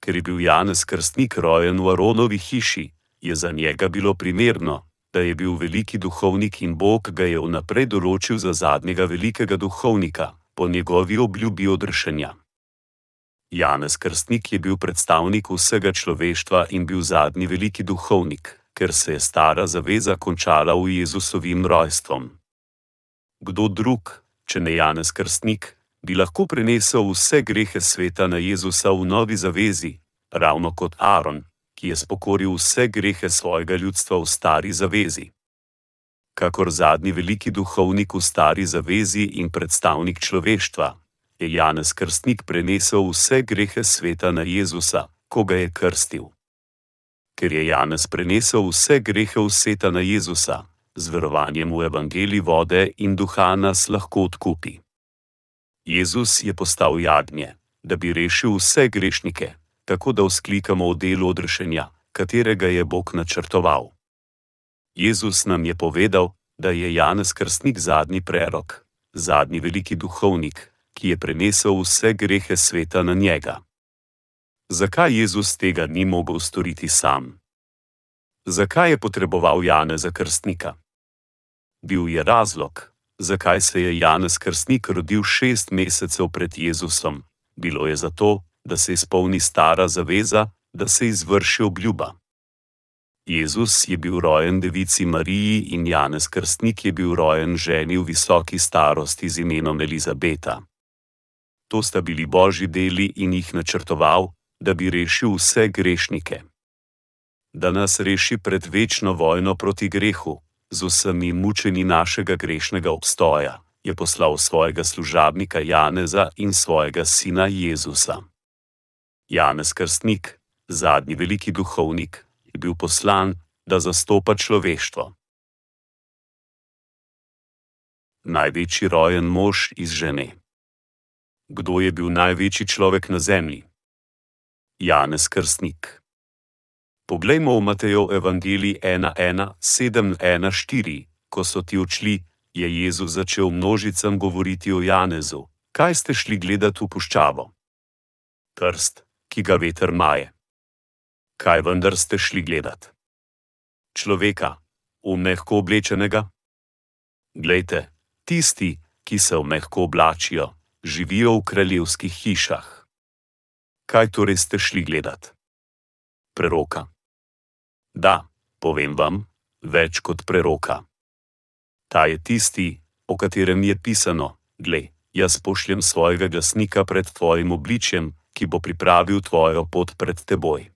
Ker je bil Janez Krstnik rojen v Aronovi hiši, je za njega bilo primerno, da je bil veliki duhovnik in Bog ga je vnaprej določil za zadnjega velikega duhovnika, po njegovi obljubi odrešenja. Janez Krstnik je bil predstavnik vsega človeštva in bil zadnji veliki duhovnik, ker se je stara zaveza končala v Jezusovim rojstvom. Kdo drug, če ne Janez Krstnik, bi lahko prenesel vse grehe sveta na Jezusa v novi zavezi, ravno kot Aaron, ki je spokoril vse grehe svojega ljudstva v stari zavezi. Kakor zadnji veliki duhovnik v stari zavezi in predstavnik človeštva, je Janez Krstnik prenesel vse grehe sveta na Jezusa, ko ga je krstil ker je Janez prenesel vse grehe vseta na Jezusa, z verovanjem v evangeliji vode in duha nas lahko odkupi. Jezus je postal jagnje, da bi rešil vse grešnike, tako da vzklikamo o delu odrešenja, katerega je Bog načrtoval. Jezus nam je povedal, da je Janez Krstnik zadnji prerok, zadnji veliki duhovnik, ki je prenesel vse grehe sveta na njega. Zakaj Jezus tega ni mogel storiti sam? Zakaj je potreboval Janeza Krstnika? Bil je razlog, zakaj se je Janez Krstnik rodil šest mesecev pred Jezusom. Bilo je zato, da se izpolni stara zaveza, da se izvrši obljuba. Jezus je bil rojen devici Mariji in Janez Krstnik je bil rojen ženi v visoki starosti z imenom Elizabeta. To sta bili božji deli in jih načrtoval, da bi rešil vse grešnike. Da nas reši pred večno vojno proti grehu, z vsemi mučeni našega grešnega obstoja, je poslal svojega služabnika Janeza in svojega sina Jezusa. Janez Krstnik, zadnji veliki duhovnik, je bil poslan, da zastopa človeštvo. Največji rojen mož iz žene. Kdo je bil največji človek na zemlji? Janez Krstnik. Poglejmo v Matejo Evangeliji 1.1.7.1.4, ko so ti odšli, je Jezus začel množicam govoriti o Janezu: Kaj ste šli gledati v puščavo? Krst, ki ga veter maje. Kaj vendar ste šli gledati? Človeka, v mehko oblečenega? Glejte, tisti, ki se v mehko oblačijo, živijo v kraljevskih hišah. Kaj torej ste šli gledati? Preroka. Da, povem vam, več kot preroka. Ta je tisti, o katerem je pisano: Glej, jaz pošljem svojega glasnika pred tvojim obličjem, ki bo pripravil tvojo pot pred teboj.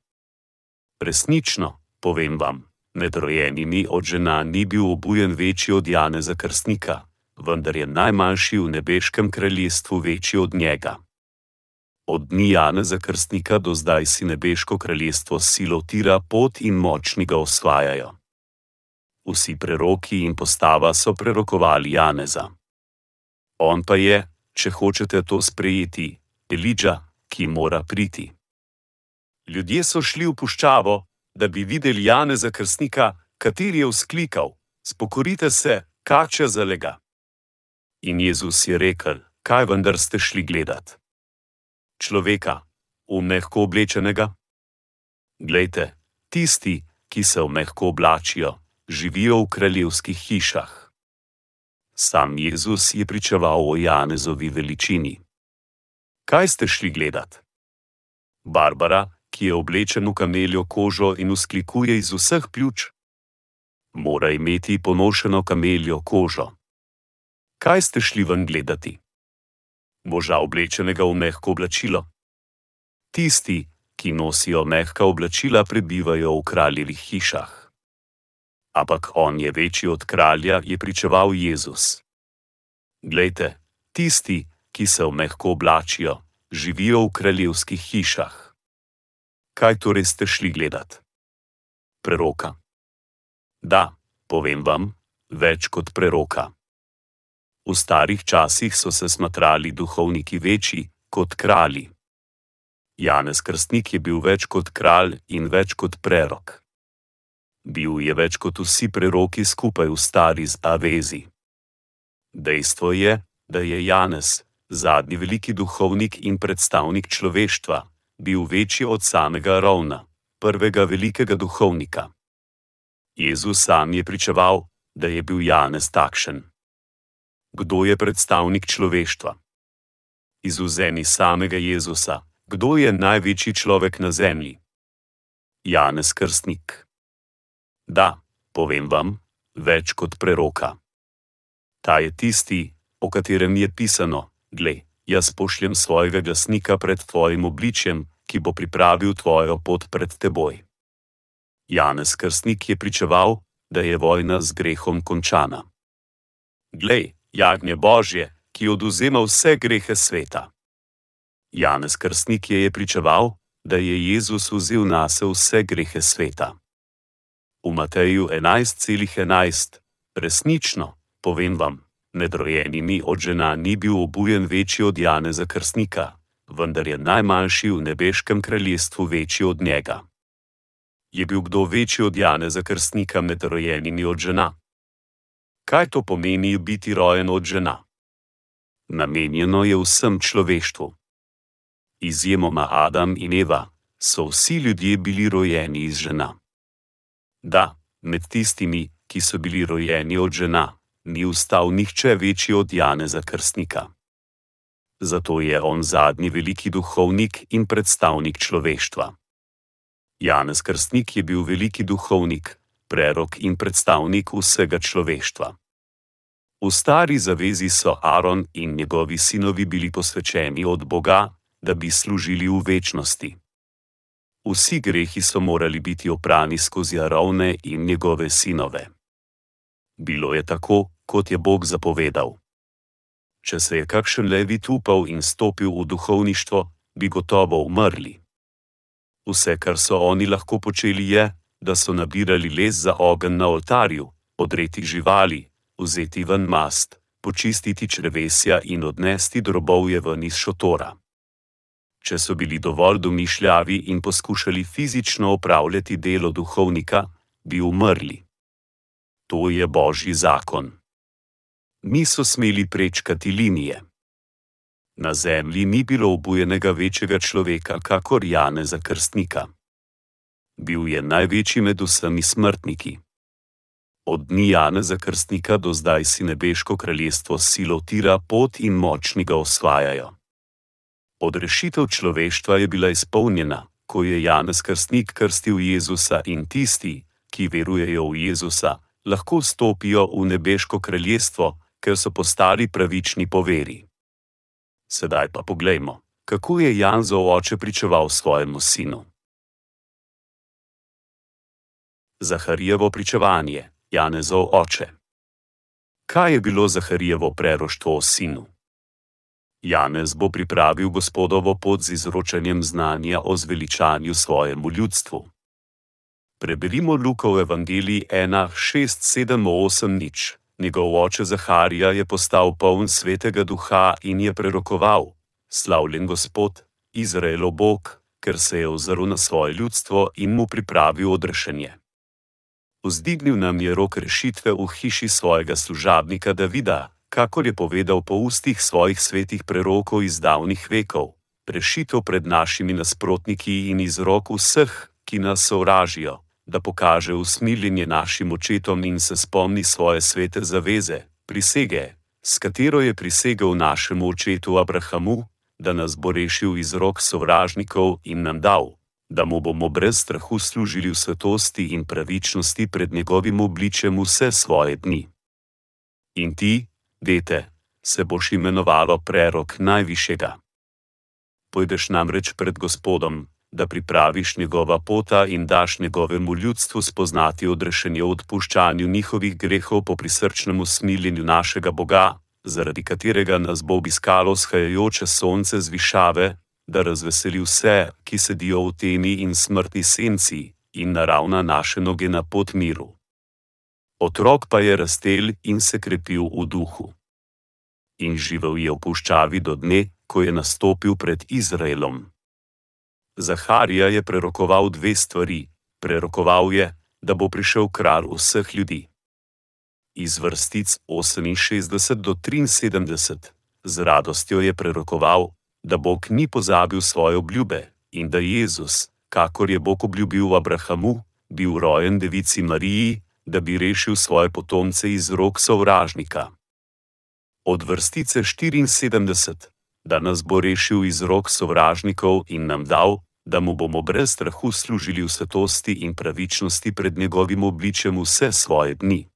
Resnično, povem vam, med rojenimi od žena ni bil obujen večji od Janeza Krstnika, vendar je najmanjši v nebeškem kraljestvu večji od njega. Od dni Janeza Krstnika do zdaj si nebeško kraljestvo silo tira pot in močni ga osvajajo. Vsi preroki in postava so prerokovali Janeza. On pa je, če hočete to sprejeti, Elidža, ki mora priti. Ljudje so šli v puščavo, da bi videli Janeza Krstnika, kateri je vzklikal: Spokorite se, kače zalega. In Jezus je rekel: Kaj vendar ste šli gledati? človeka, v mehko oblečenega? Glejte, tisti, ki se v mehko oblačijo, živijo v kraljevskih hišah. Sam Jezus je pričeval o Janezovi veličini. Kaj ste šli gledat? Barbara, ki je oblečen v kameljo kožo in usklikuje iz vseh pljuč, mora imeti ponošeno kameljo kožo. Kaj ste šli ven gledati? moža oblečenega v mehko oblačilo. Tisti, ki nosijo mehka oblačila, prebivajo v kraljevih hišah. Ampak on je večji od kralja, je pričeval Jezus. Glejte, tisti, ki se v mehko oblačijo, živijo v kraljevskih hišah. Kaj torej ste šli gledat? Preroka. Da, povem vam, več kot preroka. V starih časih so se smatrali duhovniki večji kot kralji. Janez Krstnik je bil več kot kralj in več kot prerok. Bil je več kot vsi preroki skupaj v stari zavezi. Dejstvo je, da je Janez, zadnji veliki duhovnik in predstavnik človeštva, bil večji od samega Rovna, prvega velikega duhovnika. Jezus sam je pričeval, da je bil Janez takšen kdo je predstavnik človeštva. Izuzeni samega Jezusa, kdo je največji človek na zemlji? Janez Krstnik. Da, povem vam, več kot preroka. Ta je tisti, o katerem je pisano: Glej, jaz pošljem svojega glasnika pred tvojim obličjem, ki bo pripravil tvojo pot pred teboj. Janez Krstnik je pričeval, da je vojna z grehom končana. Glej, jagnje Božje, ki oduzema vse grehe sveta. Janez Krstnik je, je pričeval, da je Jezus vzel na sebe vse grehe sveta. V Mateju 11,11: 11, resnično, povem vam, med rojenimi od žena ni bil obujen večji od Janeza Krstnika, vendar je najmanjši v nebeškem kraljestvu večji od njega. Je bil kdo večji od Janeza Krstnika med rojenimi od žena? Kaj to pomeni biti rojen od žena? Namenjeno je vsem človeštvu. Izjemoma Adam in Eva so vsi ljudje bili rojeni iz žena. Da, med tistimi, ki so bili rojeni od žena, ni ustal nihče večji od Janeza Krstnika. Zato je on zadnji veliki duhovnik in predstavnik človeštva. Janez Krstnik je bil veliki duhovnik, prerok in predstavnik vsega človeštva. V stari zavezi so Aaron in njegovi sinovi bili posvečeni od Boga, da bi služili v večnosti. Vsi grehi so morali biti oprani skozi Arovne in njegove sinove. Bilo je tako, kot je Bog zapovedal. Če se je kakšen levit upal in stopil v duhovništvo, bi gotovo umrli. Vse, kar so oni lahko počeli, je, da so nabirali les za ogenj na oltarju, odreti živali, vzeti ven mast, počistiti črvesja in odnesti drobovje ven iz šotora. Če so bili dovolj domišljavi in poskušali fizično opravljati delo duhovnika, bi umrli. To je božji zakon. Niso smeli prečkati linije. Na zemlji ni bilo obujenega večjega človeka, kakor Janeza Krstnika. Bil je največji med vsemi smrtniki. Od dni Janeza Krstnika do zdaj si nebeško kraljestvo silo tira pot in močni ga osvajajo. Odrešitev človeštva je bila izpolnjena, ko je Janez Krstnik krstil Jezusa in tisti, ki verujejo v Jezusa, lahko stopijo v nebeško kraljestvo, ker so postali pravični po veri. Sedaj pa poglejmo, kako je Janzov oče pričeval svojemu sinu. Zaharijevo pričevanje, Janezov oče. Kaj je bilo Zaharijevo preroštvo o sinu? Janez bo pripravil gospodovo pot z izročanjem znanja o zveličanju svojemu ljudstvu. Preberimo Lukov evangelij 1, 6, 7, 8, nič. Njegov oče Zaharija je postal poln svetega duha in je prerokoval: Slavljen Gospod, Izraelo Bog, ker se je ozrl na svoje ljudstvo in mu pripravil odrešenje. Vzdignil nam je rok rešitve v hiši svojega služabnika Davida, kakor je povedal po ustih svojih svetih prerokov iz davnih vekov, rešitev pred našimi nasprotniki in iz rok vseh, ki nas sovražijo da pokaže usmiljenje našim očetom in se spomni svoje svete zaveze, prisege, s katero je prisegel našemu očetu Abrahamu, da nas bo rešil iz rok sovražnikov in nam dal, da mu bomo brez strahu služili v svetosti in pravičnosti pred njegovim obličem vse svoje dni. In ti, dete, se boš imenovalo prerok najvišjega. Pojdeš namreč pred Gospodom, da pripraviš njegova pota in daš njegovemu ljudstvu spoznati odrešenje v odpuščanju njihovih grehov po prisrčnem usmiljenju našega Boga, zaradi katerega nas bo obiskalo shajajoče sonce z višave, da razveseli vse, ki sedijo v temi in smrti senci, in naravna naše noge na pot miru. Otrok pa je rastel in se krepil v duhu. In živel je v puščavi do dne, ko je nastopil pred Izraelom. Zaharija je prerokoval dve stvari: prerokoval je, da bo prišel kralj vseh ljudi. Iz vrstic 68 do 73 z radostjo je prerokoval, da Bog ni pozabil svoje obljube in da Jezus, kakor je Bog obljubil Abrahamu, bil rojen devici Mariji, da bi rešil svoje potomce iz rok sovražnika. Od vrstice 74, da nas bo rešil iz rok sovražnikov in nam dal, da mu bomo brez strahu služili v svetosti in pravičnosti pred njegovim obličem vse svoje dni.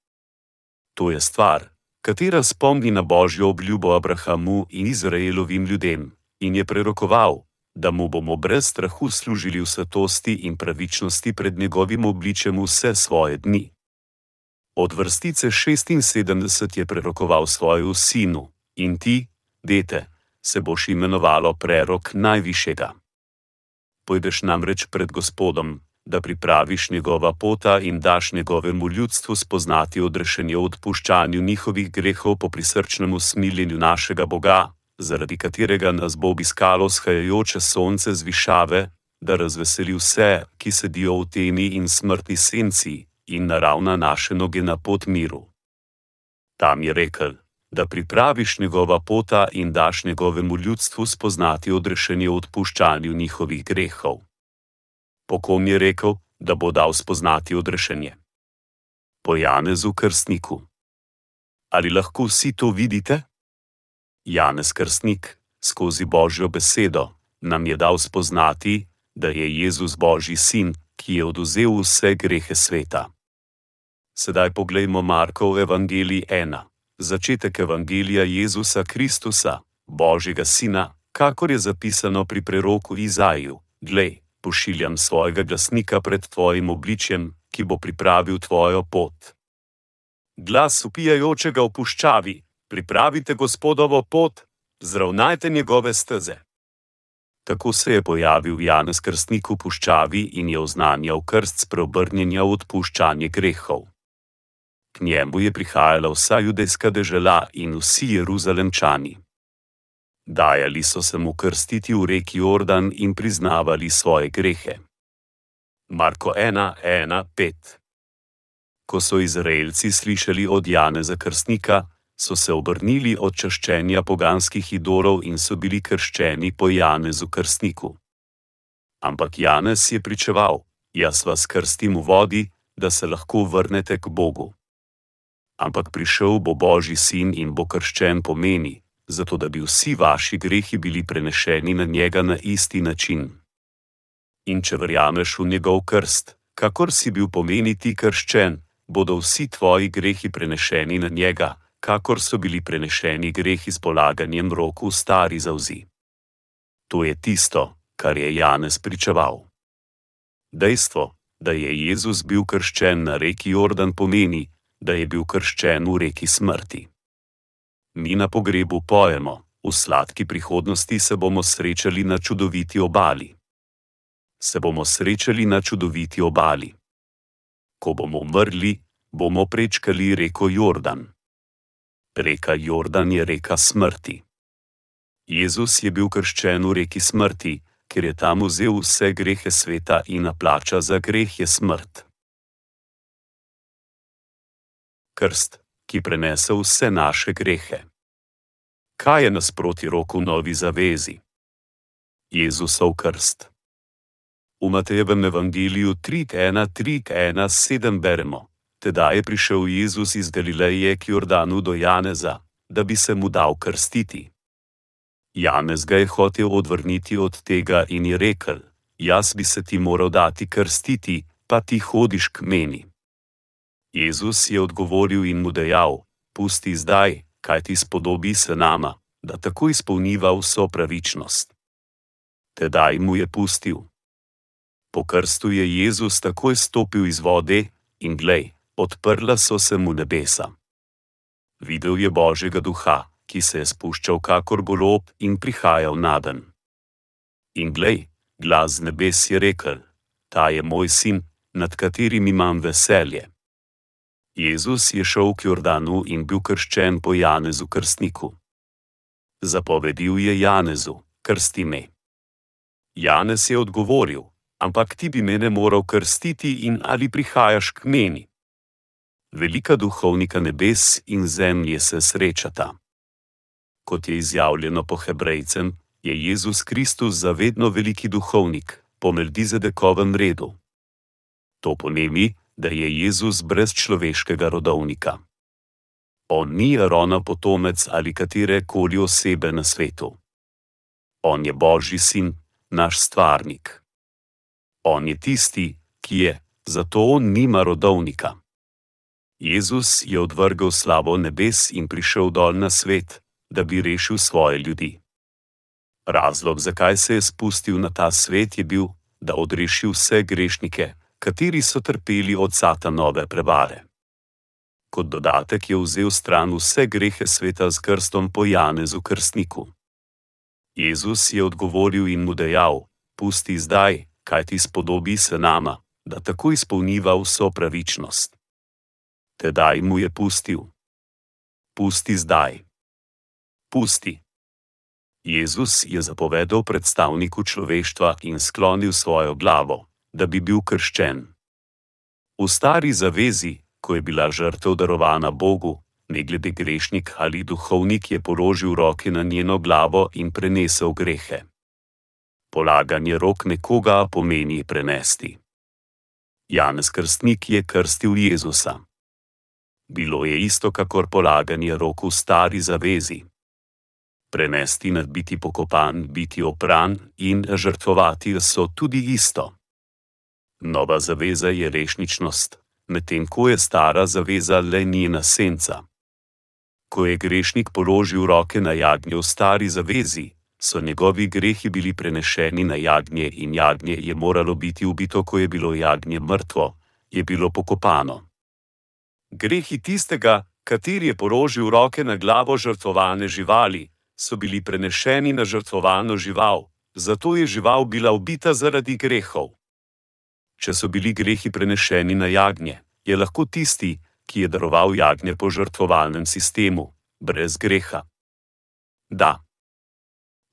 To je stvar, katera spomni na božjo obljubo Abrahamu in Izraelovim ljudem, in je prerokoval, da mu bomo brez strahu služili v svetosti in pravičnosti pred njegovim obličem vse svoje dni. Od vrstice 76 je prerokoval svojemu sinu, in ti, dete, se boš imenovalo prerok najvišjega pojdeš namreč pred Gospodom, da pripraviš njegova pota in daš njegovemu ljudstvu spoznati odrešenje v odpuščanju njihovih grehov po prisrčnem usmiljenju našega Boga, zaradi katerega nas bo obiskalo shajajoče sonce z višave, da razveseli vse, ki sedijo v temi in smrti senci, in naravna naše noge na pot miru. Tam je rekel, da pripraviš njegova pota in daš njegovemu ljudstvu spoznati odrešenje v odpuščanju njihovih grehov. Po kom je rekel, da bo dal spoznati odrešenje? Po Janezu Krstniku. Ali lahko vsi to vidite? Janez Krstnik, skozi Božjo besedo, nam je dal spoznati, da je Jezus Božji sin, ki je oduzel vse grehe sveta. Sedaj poglejmo Markov evangelij 1, začetek evangelija Jezusa Kristusa, Božjega sina, kakor je zapisano pri preroku Izaju: Glej, pošiljam svojega glasnika pred tvojim obličjem, ki bo pripravil tvojo pot. Glas upijajočega v puščavi: Pripravite gospodovo pot, zravnajte njegove steze. Tako se je pojavil Janez Krstnik v puščavi in je oznanjal krst spreobrnjenja v odpuščanje grehov. K njemu je prihajala vsa judejska dežela in vsi jeruzalemčani. Dajali so se mu krstiti v reki Jordan in priznavali svoje grehe. Marko 1:1:5 Ko so Izraelci slišali od Janeza Krstnika, so se obrnili od čaščenja poganskih idolov in so bili krščeni po Janezu Krstniku. Ampak Janez je pričeval: Jaz vas krstim v vodi, da se lahko vrnete k Bogu. Ampak prišel bo Božji sin in bo krščen pomeni, zato da bi vsi vaši grehi bili prenešeni na njega na isti način. In če verjameš v njegov krst, kakor si bil pomeni ti krščen, bodo vsi tvoji grehi prenešeni na njega, kakor so bili prenešeni grehi s polaganjem rok v stari zauzi. To je tisto, kar je Janez pričeval. Dejstvo, da je Jezus bil krščen na reki Jordan, pomeni, da je bil krščen v reki smrti. Mi na pogrebu pojemo, v sladki prihodnosti se bomo srečali na čudoviti obali. Se bomo srečali na čudoviti obali. Ko bomo umrli, bomo prečkali reko Jordan. Reka Jordan je reka smrti. Jezus je bil krščen v reki smrti, ker je tam vzel vse grehe sveta in naplača za greh je smrt. Krst, ki prenese vse naše grehe. Kaj je nasproti roku novi zavezi? Jezusov krst. V Matejevem evangeliju 3.1.3.1.7 beremo. Teda je prišel Jezus iz Galileje k Jordanu do Janeza, da bi se mu dal krstiti. Janez ga je hotel odvrniti od tega in je rekel: Jaz bi se ti moral dati krstiti, pa ti hodiš k meni. Jezus je odgovoril in mu dejal: Pusti zdaj, kaj ti spodobi se nama, da tako izpolniva vso pravičnost. Tedaj mu je pustil. Po krstu je Jezus takoj stopil iz vode in glej, odprla so se mu nebesa. Videl je Božjega duha, ki se je spuščal kakor golob in prihajal na den. In glej, glas nebes je rekel: Ta je moj sin, nad katerim imam veselje. Jezus je šel k Jordanu in bil krščen po Janezu Krstniku. Zapovedil je Janezu: Krsti me. Janez je odgovoril: Ampak ti bi mene moral krstiti in ali prihajaš k meni? velika duhovnika nebes in zemlje se srečata. Kot je izjavljeno po Hebrejcem, je Jezus Kristus zavedno veliki duhovnik, po Meldizedekovem redu. To pomeni, da je Jezus brez človeškega rodovnika. On ni Arona potomec ali katere koli osebe na svetu. On je Božji sin, naš stvarnik. On je tisti, ki je, zato on nima rodovnika. Jezus je odvrgel slavo nebes in prišel dol na svet, da bi rešil svoje ljudi. Razlog, zakaj se je spustil na ta svet, je bil, da odreši vse grešnike, kateri so trpeli od satanove prevare. Kot dodatek je vzel stran vse grehe sveta z krstom po Janezu Krstniku. Jezus je odgovoril in mu dejal: Pusti zdaj, kaj ti spodobi se nama, da tako izpolniva vso pravičnost tedaj mu je pustil. Pusti zdaj. Pusti. Jezus je zapovedal predstavniku človeštva in sklonil svojo glavo, da bi bil krščen. V stari zavezi, ko je bila žrtev darovana Bogu, ne glede grešnik ali duhovnik je položil roke na njeno glavo in prenesel grehe. Polaganje rok nekoga pomeni prenesti. Janez Krstnik je krstil Jezusa. Bilo je isto, kakor polaganje rok v stari zavezi. Prenesti nad biti pokopan, biti opran in žrtvovati so tudi isto. Nova zaveza je rešničnost, medtem ko je stara zaveza le njena senca. Ko je grešnik položil roke na jagnje v stari zavezi, so njegovi grehi bili prenešeni na jagnje in jagnje je moralo biti ubito, ko je bilo jagnje mrtvo, je bilo pokopano. Grehi tistega, kateri je položil roke na glavo žrtvovane živali, so bili prenešeni na žrtvovano žival, zato je žival bila ubita zaradi grehov. Če so bili grehi prenešeni na jagnje, je lahko tisti, ki je daroval jagnje po žrtvovalnem sistemu, brez greha. Da.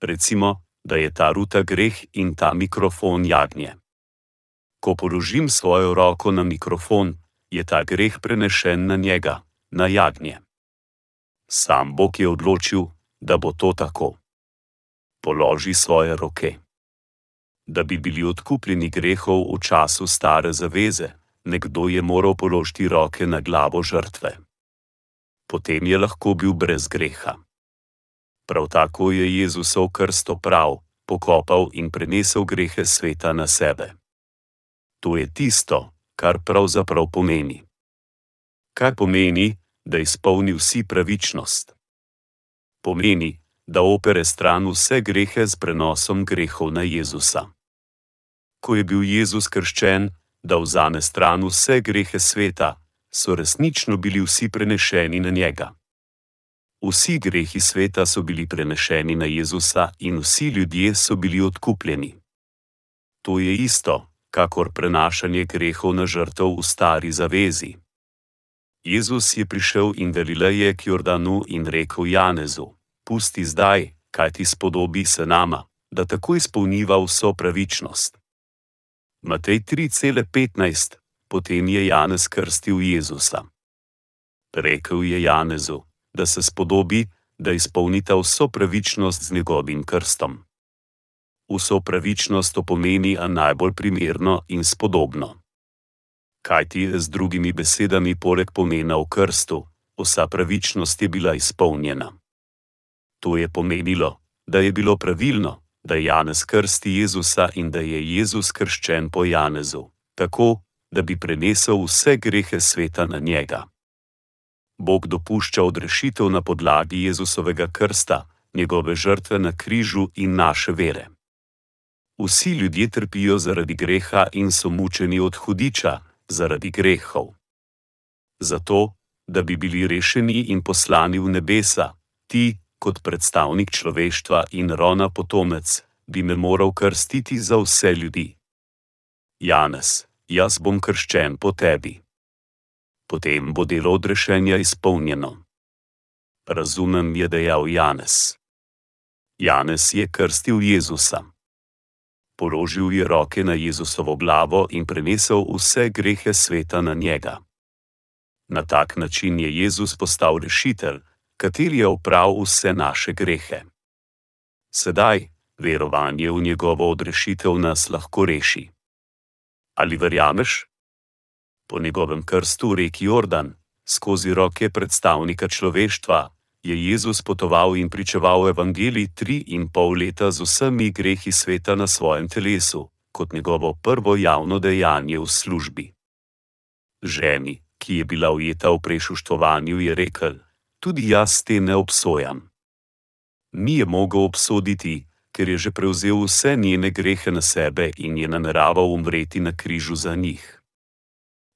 Recimo, da je ta ruta greh in ta mikrofon jagnje. Ko položim svojo roko na mikrofon, je ta greh prenešen na njega, na jagnje. Sam Bog je odločil, da bo to tako. Položi svoje roke. Da bi bili odkupljeni grehov v času stare zaveze, nekdo je moral položiti roke na glavo žrtve. Potem je lahko bil brez greha. Prav tako je Jezusov krst oprav, pokopal in prenesel grehe sveta na sebe. To je tisto, kar pravzaprav pomeni. Kaj pomeni, da izpolni vsi pravičnost? Pomeni, da opere stran vse grehe z prenosom grehov na Jezusa. Ko je bil Jezus krščen, da vzame stran vse grehe sveta, so resnično bili vsi prenešeni na njega. Vsi grehi sveta so bili prenešeni na Jezusa in vsi ljudje so bili odkupljeni. To je isto, kakor prenašanje grehov na žrtev v stari zavezi. Jezus je prišel in Galileje k Jordanu in rekel Janezu: Pusti zdaj, kaj ti spodobi se nama, da tako izpolniva vso pravičnost. Matej 3,15, potem je Janez krstil Jezusa. Rekel je Janezu, da se spodobi, da izpolnita vso pravičnost z njegovim krstom vso pravičnost to pomeni, a najbolj primerno in spodobno. Kaj ti je z drugimi besedami, poleg pomena v krstu, vsa pravičnost je bila izpolnjena. To je pomenilo, da je bilo pravilno, da Janez krsti Jezusa in da je Jezus krščen po Janezu, tako, da bi prenesel vse grehe sveta na njega. Bog dopušča odrešitev na podlagi Jezusovega krsta, njegove žrtve na križu in naše vere. Vsi ljudje trpijo zaradi greha in so mučeni od hudiča zaradi grehov. Zato, da bi bili rešeni in poslani v nebesa, ti, kot predstavnik človeštva in rona potomec, bi me moral krstiti za vse ljudi. Janez, jaz bom krščen po tebi. Potem bo delo odrešenja izpolnjeno. Razumem, je dejal Janez. Janez je krstil Jezusa položil je roke na Jezusovo glavo in prenesel vse grehe sveta na njega. Na tak način je Jezus postal rešitelj, kateri je opravil vse naše grehe. Sedaj, verovanje v njegovo odrešitev nas lahko reši. Ali verjameš? Po njegovem krstu reki Jordan, skozi roke predstavnika človeštva, je Jezus potoval in pričeval evangelij tri in pol leta z vsemi grehi sveta na svojem telesu, kot njegovo prvo javno dejanje v službi. Ženi, ki je bila ujeta v prešuštovanju, je rekel: Tudi jaz te ne obsojam. Ni je mogel obsoditi, ker je že prevzel vse njene grehe na sebe in je nameraval umreti na križu za njih.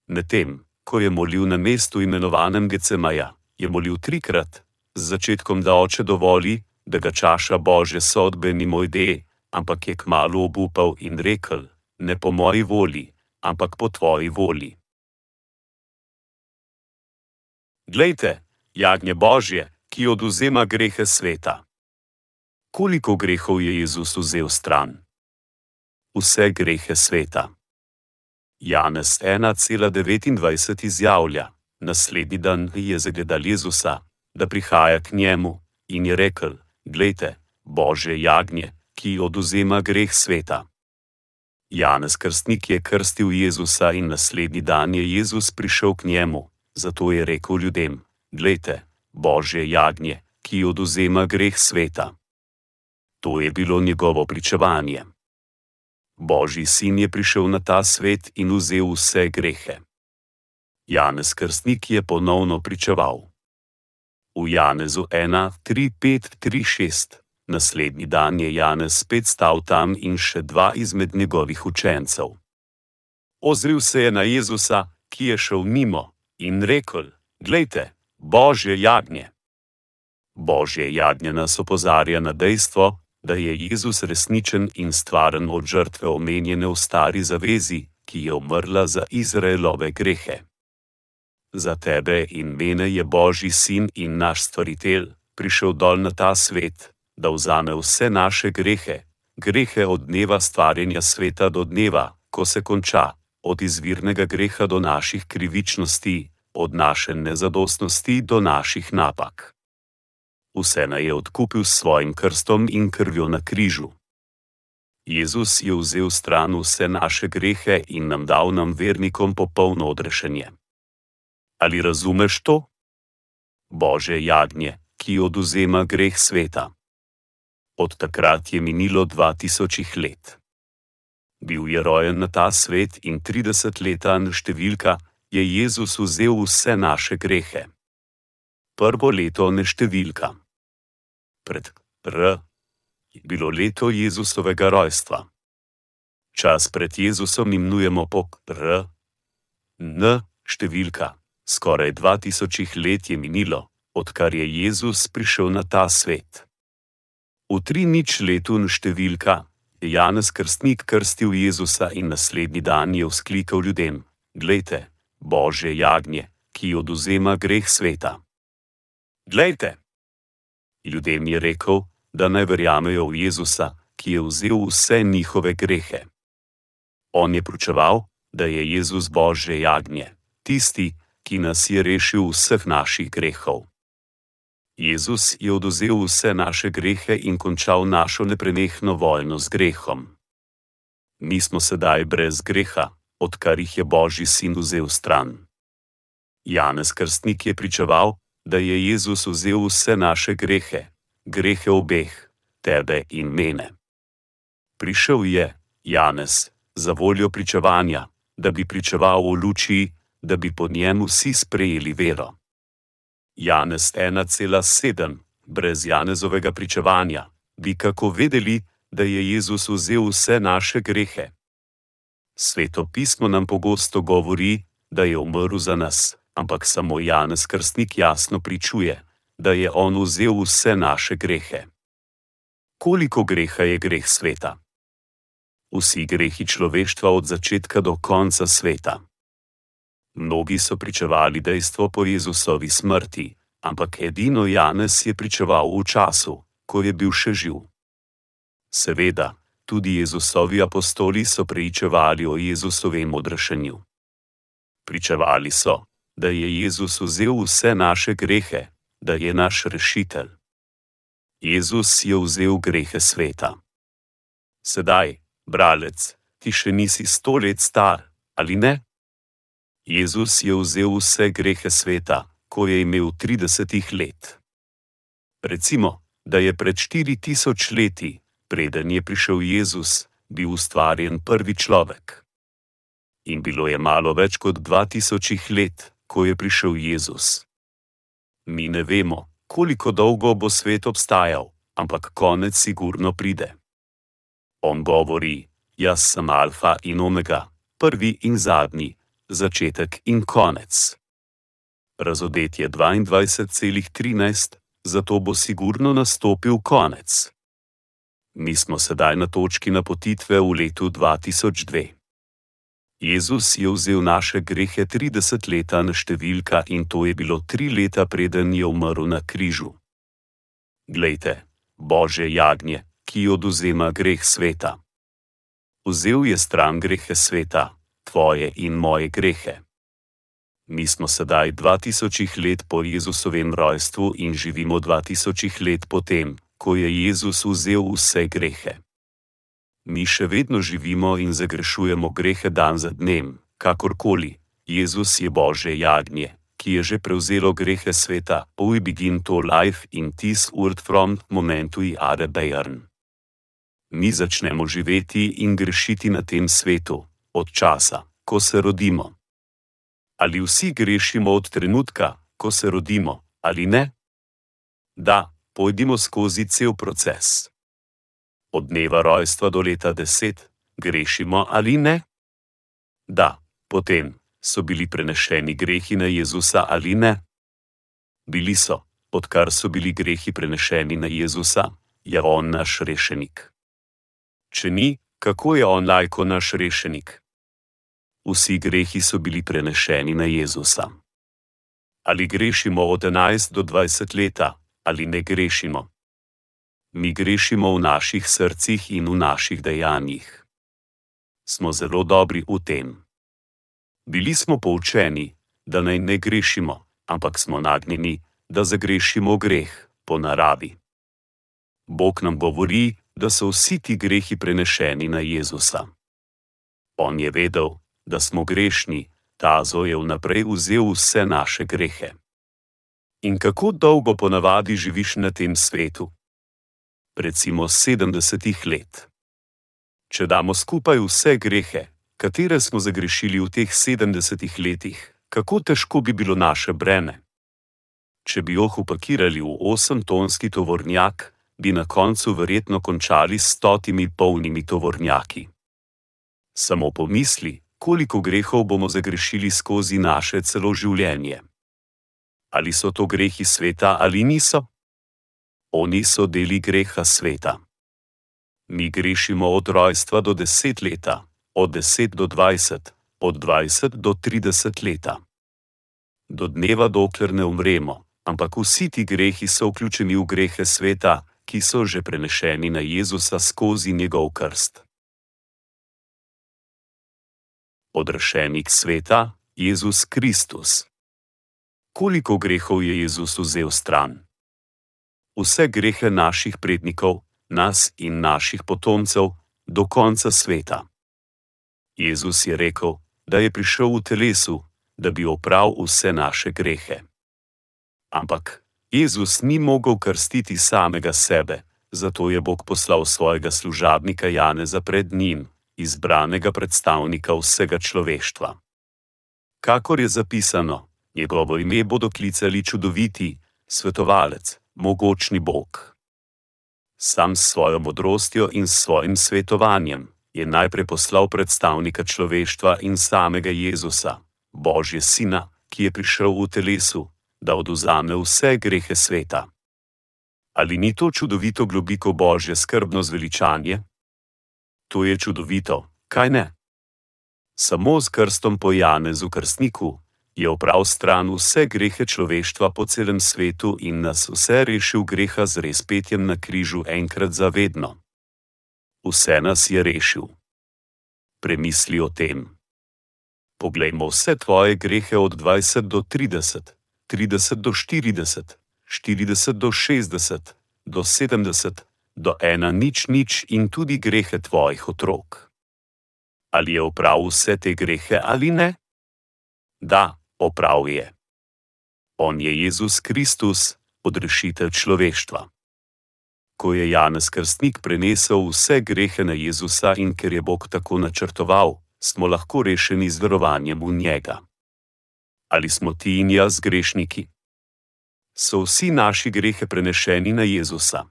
Medtem, ko je molil na mestu imenovanem Gecemaja, je molil trikrat, z začetkom, da oče dovoli, da ga čaša božje sodbe ni moj de, ampak je kmalo obupal in rekel: Ne po moji volji, ampak po tvoji volji. Glejte, jagnje božje, ki oduzema grehe sveta. Koliko grehov je Jezus vzel stran? Vse grehe sveta. Janez 1,29 izjavlja: Naslednji dan je zagledal Jezusa, da prihaja k njemu, in je rekel: Glejte, Božje jagnje, ki oduzema greh sveta. Janez Krstnik je krstil Jezusa in naslednji dan je Jezus prišel k njemu, zato je rekel ljudem: Glejte, Božje jagnje, ki oduzema greh sveta. To je bilo njegovo pričevanje. Božji sin je prišel na ta svet in vzel vse grehe. Janez Krstnik je ponovno pričeval. V Janezu 1, 3, 5, 3, 6. Naslednji dan je Janez spet stal tam in še dva izmed njegovih učencev. Ozril se je na Jezusa, ki je šel mimo, in rekel: Glejte, Božje jagnje. Božje jagnje nas opozarja na dejstvo, da je Jezus resničen in stvaren od žrtve omenjene v stari zavezi, ki je umrla za Izraelove grehe. Za tebe in mene je Božji sin in naš stvaritelj prišel dol na ta svet, da vzame vse naše grehe, grehe od dneva stvarjenja sveta do dneva, ko se konča, od izvirnega greha do naših krivičnosti, od naše nezadostnosti do naših napak. Vse naj je odkupil s svojim krstom in krvjo na križu. Jezus je vzel stran vse naše grehe in nam dal nam vernikom popolno odrešenje. Ali razumeš to? Bože jagnje, ki oduzema greh sveta. Od takrat je minilo 2000 let. Bil je rojen na ta svet in 30 leta številka je Jezus vzel vse naše grehe. Prvo leto ne številka. Pred R je bilo leto Jezusovega rojstva. Čas pred Jezusom imenujemo po R, N številka. Skoraj 2000 let je minilo, odkar je Jezus prišel na ta svet. V tri nič letu in številka je Janez Krstnik krstil Jezusa in naslednji dan je vzklikal ljudem: Glejte, Božje jagnje, ki oduzema greh sveta. Glejte! Ljudem je rekel, da naj verjamejo v Jezusa, ki je vzel vse njihove grehe. On je pričeval, da je Jezus Božje jagnje, tisti, ki nas je rešil vseh naših grehov. Jezus je oduzel vse naše grehe in končal našo neprenehno vojno z grehom. Mi smo sedaj brez greha, odkar jih je Božji sin vzel stran. Janez Krstnik je pričeval, da je Jezus vzel vse naše grehe, grehe obeh, tebe in mene. Prišel je, Janez, za voljo pričevanja, da bi pričeval v luči, da bi po njemu vsi sprejeli vero. Janez 1,7, brez Janezovega pričevanja, bi kako vedeli, da je Jezus vzel vse naše grehe. Sveto pismo nam pogosto govori, da je umrl za nas, ampak samo Janez Krstnik jasno pričuje, da je on vzel vse naše grehe. Koliko greha je greh sveta? Vsi grehi človeštva od začetka do konca sveta. Mnogi so pričevali dejstvo po Jezusovi smrti, ampak edino Janez je pričeval v času, ko je bil še živ. Seveda, tudi Jezusovi apostoli so pričevali o Jezusovem odrešenju. Pričevali so, da je Jezus vzel vse naše grehe, da je naš rešitelj. Jezus je vzel grehe sveta. Sedaj, bralec, ti še nisi sto let star, ali ne? Jezus je vzel vse grehe sveta, ko je imel 30 let. Recimo, da je pred 4000 leti, preden je prišel Jezus, bil ustvarjen prvi človek. In bilo je malo več kot 2000 let, ko je prišel Jezus. Mi ne vemo, koliko dolgo bo svet obstajal, ampak konec sigurno pride. On govori: Jaz sem Alfa in Omega, prvi in zadnji, začetek in konec. Razodetje 22,13, zato bo sigurno nastopil konec. Mi smo sedaj na točki napotitve v letu 2002. Jezus je vzel naše grehe 30 leta na številka in to je bilo tri leta preden je umrl na križu. Glejte, Bože jagnje, ki oduzema greh sveta. Vzel je stran grehe sveta, tvoje in moje grehe. Mi smo sedaj 2000 let po Jezusovem rojstvu in živimo 2000 let potem, ko je Jezus vzel vse grehe. Mi še vedno živimo in zagrešujemo grehe dan za dnem, kakorkoli. Jezus je Bože jagnje, ki je že prevzelo grehe sveta, we begin to life in this world from momentu i are bejern. Mi začnemo živeti in grešiti na tem svetu, od časa, ko se rodimo. Ali vsi grešimo od trenutka, ko se rodimo, ali ne? Da, pojdimo skozi cel proces. Od dneva rojstva do leta deset, grešimo ali ne? Da, potem, so bili prenešeni grehi na Jezusa ali ne? Bili so, odkar so bili grehi prenešeni na Jezusa, je on naš rešenik. Če ni, kako je on lajko naš rešenik? Vsi grehi so bili prenešeni na Jezusa. Ali grešimo od 11 do 20 leta, ali ne grešimo? Mi grešimo v naših srcih in v naših dejanjih. Smo zelo dobri v tem. Bili smo poučeni, da naj ne grešimo, ampak smo nagnjeni, da zagrešimo greh po naravi. Bog nam govori, da so vsi ti grehi prenešeni na Jezusa. On je vedel, da smo grešni, tazo je vnaprej vzel vse naše grehe. In kako dolgo ponavadi živiš na tem svetu? Recimo 70 let. Če damo skupaj vse grehe, katere smo zagrešili v teh 70 letih, kako težko bi bilo naše breme. Če bi jih upakirali v 8-tonski tovornjak, bi na koncu verjetno končali s stotimi polnimi tovornjaki. Samo pomisli, koliko grehov bomo zagrešili skozi naše celo življenje. Ali so to grehi sveta ali niso? Oni so deli greha sveta. Mi grešimo od rojstva do deset leta, od 10 do 20, od 20 do 30 leta. Do dneva, dokler ne umremo, ampak vsi ti grehi so vključeni v grehe sveta, ki so že prenešeni na Jezusa skozi njegov krst. Odrešenik sveta, Jezus Kristus. Koliko grehov je Jezus vzel stran? Vse grehe naših prednikov, nas in naših potomcev, do konca sveta. Jezus je rekel, da je prišel v telesu, da bi opravil vse naše grehe. Ampak Jezus ni mogel krstiti samega sebe, zato je Bog poslal svojega služabnika Janeza pred njim, izbranega predstavnika vsega človeštva. Kakor je zapisano, njegovo ime bodo klicali čudoviti, svetovalec, mogočni Bog. Sam s svojo modrostjo in s svojim svetovanjem, je najprej poslal predstavnika človeštva in samega Jezusa, Božje Sina, ki je prišel v telesu, da oduzame vse grehe sveta. Ali ni to čudovito globiko Božje skrbno zveličanje? To je čudovito, kaj ne? Samo z krstom po Janezu krstniku je oprav stran vse grehe človeštva po celem svetu in nas vse rešil greha z razpetjem na križu enkrat za vedno vse nas je rešil. Premisli o tem. Poglejmo vse tvoje grehe od 20 do 30, 30 do 40, 40 do 60, do 70, do ena nič nič in tudi grehe tvojih otrok. Ali je opravil vse te grehe ali ne? Da, opravil je. On je Jezus Kristus, odrešitelj človeštva ko je Janez Krstnik prenesel vse grehe na Jezusa in ker je Bog tako načrtoval, smo lahko rešeni z verovanjem v njega. Ali smo ti in jaz grešniki? So vsi naši grehe prenešeni na Jezusa?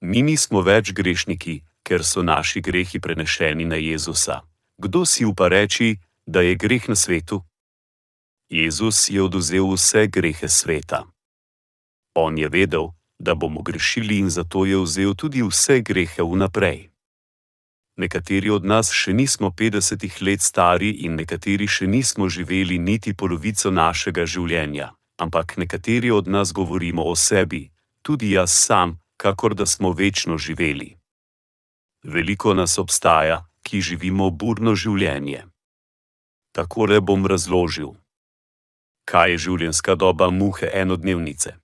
Mi nismo več grešniki, ker so naši grehi prenešeni na Jezusa. Kdo si upa reči, da je greh na svetu? Jezus je oduzel vse grehe sveta. On je vedel, da bomo grešili in zato je vzel tudi vse grehe vnaprej. Nekateri od nas še nismo 50 let stari in nekateri še nismo živeli niti polovico našega življenja, ampak nekateri od nas govorimo o sebi, tudi jaz sam, kakor da smo večno živeli. Veliko nas obstaja, ki živimo burno življenje. Takole bom razložil. Kaj je življenjska doba muhe enodnevnice?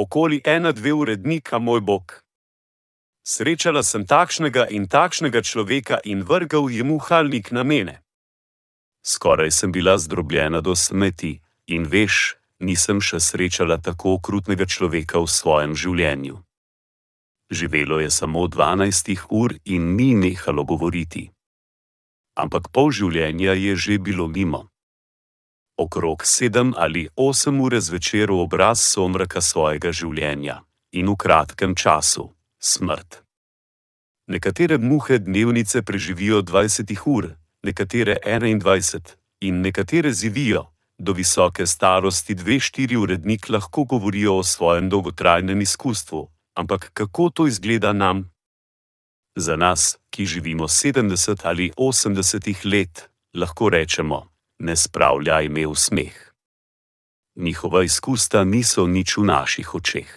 Okoli ena, dve urednika, moj bog. Srečala sem takšnega in takšnega človeka in vrgal je muhalnik na mene. Skoraj sem bila zdrobljena do smeti, in veš, nisem še srečala tako okrutnega človeka v svojem življenju. Živelo je samo 12 ur in ni nehalo govoriti. Ampak pol življenja je že bilo mimo. Okrog sedem ali osem ur zvečer v obraz somraka svojega življenja. In v kratkem času. Smrt. Nekatere muhe dnevnice preživijo 20 ur, nekatere 21 in nekatere zivijo, do visoke starosti dve štiri urednik lahko govorijo o svojem dolgotrajnem izkustvu, ampak kako to izgleda nam? Za nas, ki živimo 70 ali 80 let, lahko rečemo: ne spravljaj me v smeh. Njihova izkustva niso nič v naših očeh.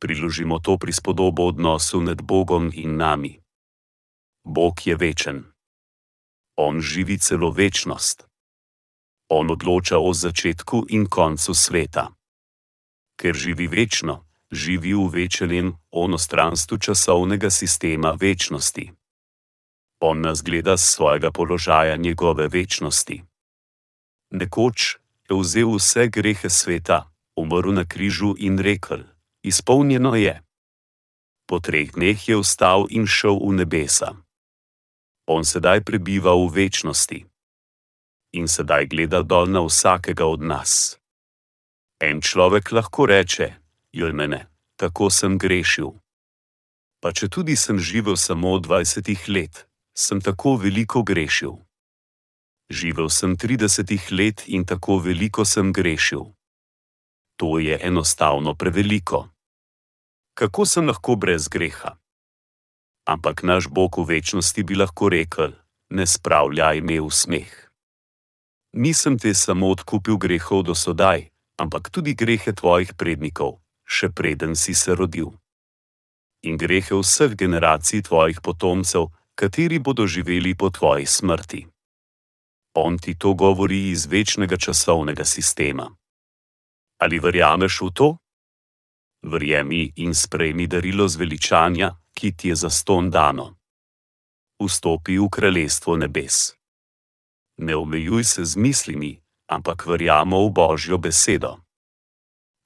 Priložimo to prispodobo odnosu med Bogom in nami. Bog je večen. On živi celo večnost. On odloča o začetku in koncu sveta. Ker živi večno, živi v večnem onostranstvu časovnega sistema večnosti. On nas gleda z svojega položaja njegove večnosti. Nekoč je vzel vse grehe sveta, umrl na križu in rekel: Izpolnjeno je. Po treh dneh je vstal in šel v nebesa. On sedaj prebiva v večnosti in sedaj gleda dol na vsakega od nas. En človek lahko reče: Joj mene, tako sem grešil. Pa če tudi sem živel samo 20 let, sem tako veliko grešil. Živel sem 30 let in tako veliko sem grešil. To je enostavno preveliko. Kako sem lahko brez greha? Ampak naš Bog v večnosti bi lahko rekel: Ne spravljaj me v smeh nisem te samo odkupil grehov do sedaj, ampak tudi grehe tvojih prednikov, še preden si se rodil. In grehe vseh generacij tvojih potomcev, kateri bodo živeli po tvoji smrti. On ti to govori iz večnega časovnega sistema. Ali verjameš v to? Verjemi in sprejmi darilo zveličanja, ki ti je za ston dano. Vstopi v kraljestvo nebes ne omejuj se z mislimi, ampak verjamo v Božjo besedo.